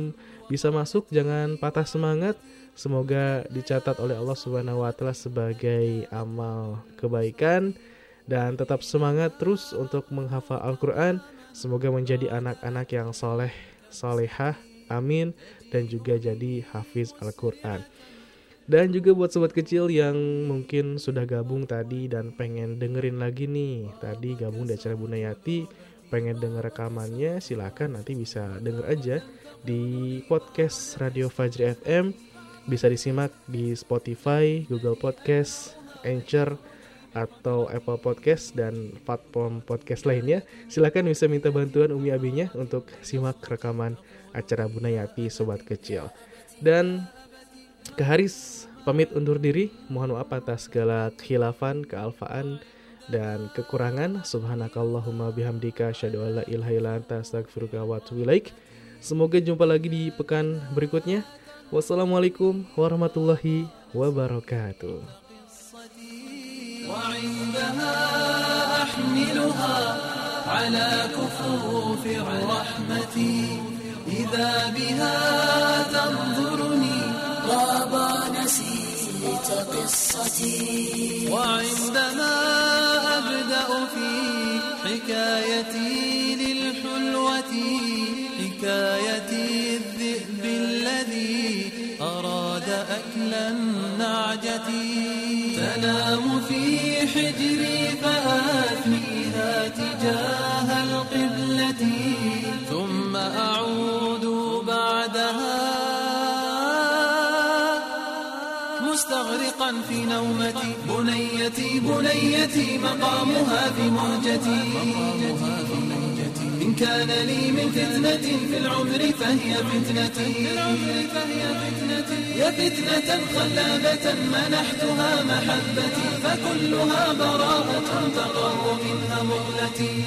bisa masuk, jangan patah semangat. Semoga dicatat oleh Allah Subhanahu wa taala sebagai amal kebaikan dan tetap semangat terus untuk menghafal Al-Qur'an. Semoga menjadi anak-anak yang soleh, solehah, amin dan juga jadi hafiz Al-Qur'an. Dan juga buat sobat kecil yang mungkin sudah gabung tadi dan pengen dengerin lagi nih. Tadi gabung di acara Bunayati, pengen denger rekamannya silakan nanti bisa denger aja di podcast Radio Fajri FM bisa disimak di Spotify, Google Podcast, Anchor, atau Apple Podcast dan platform podcast lainnya. Silahkan bisa minta bantuan Umi Abinya untuk simak rekaman acara Bunayati Sobat Kecil. Dan ke Haris pamit undur diri. Mohon maaf atas segala khilafan, kealfaan, dan kekurangan. Subhanakallahumma bihamdika asyhadu an la ilaha illa anta wa. Semoga jumpa lagi di pekan berikutnya. Wassalamualaikum warahmatullahi wabarakatuh. وعندها أحملها على كفوف الرحمة. إذا بها تنظرني غاب نسيت قصتي. وعندما أبدأ في حكايتي للحلوة حكايتي أكل النعجة. تنام في حجري فآتيها تجاه القبلة. ثم أعود بعدها مستغرقا في نومتي. بنيتي بنيتي مقامها في مهجتي إن كان لي من فتنة في العمر فهي فتنتي. يا فتنة خلابة منحتها محبتي فكلها براءة تقر منها مغلتي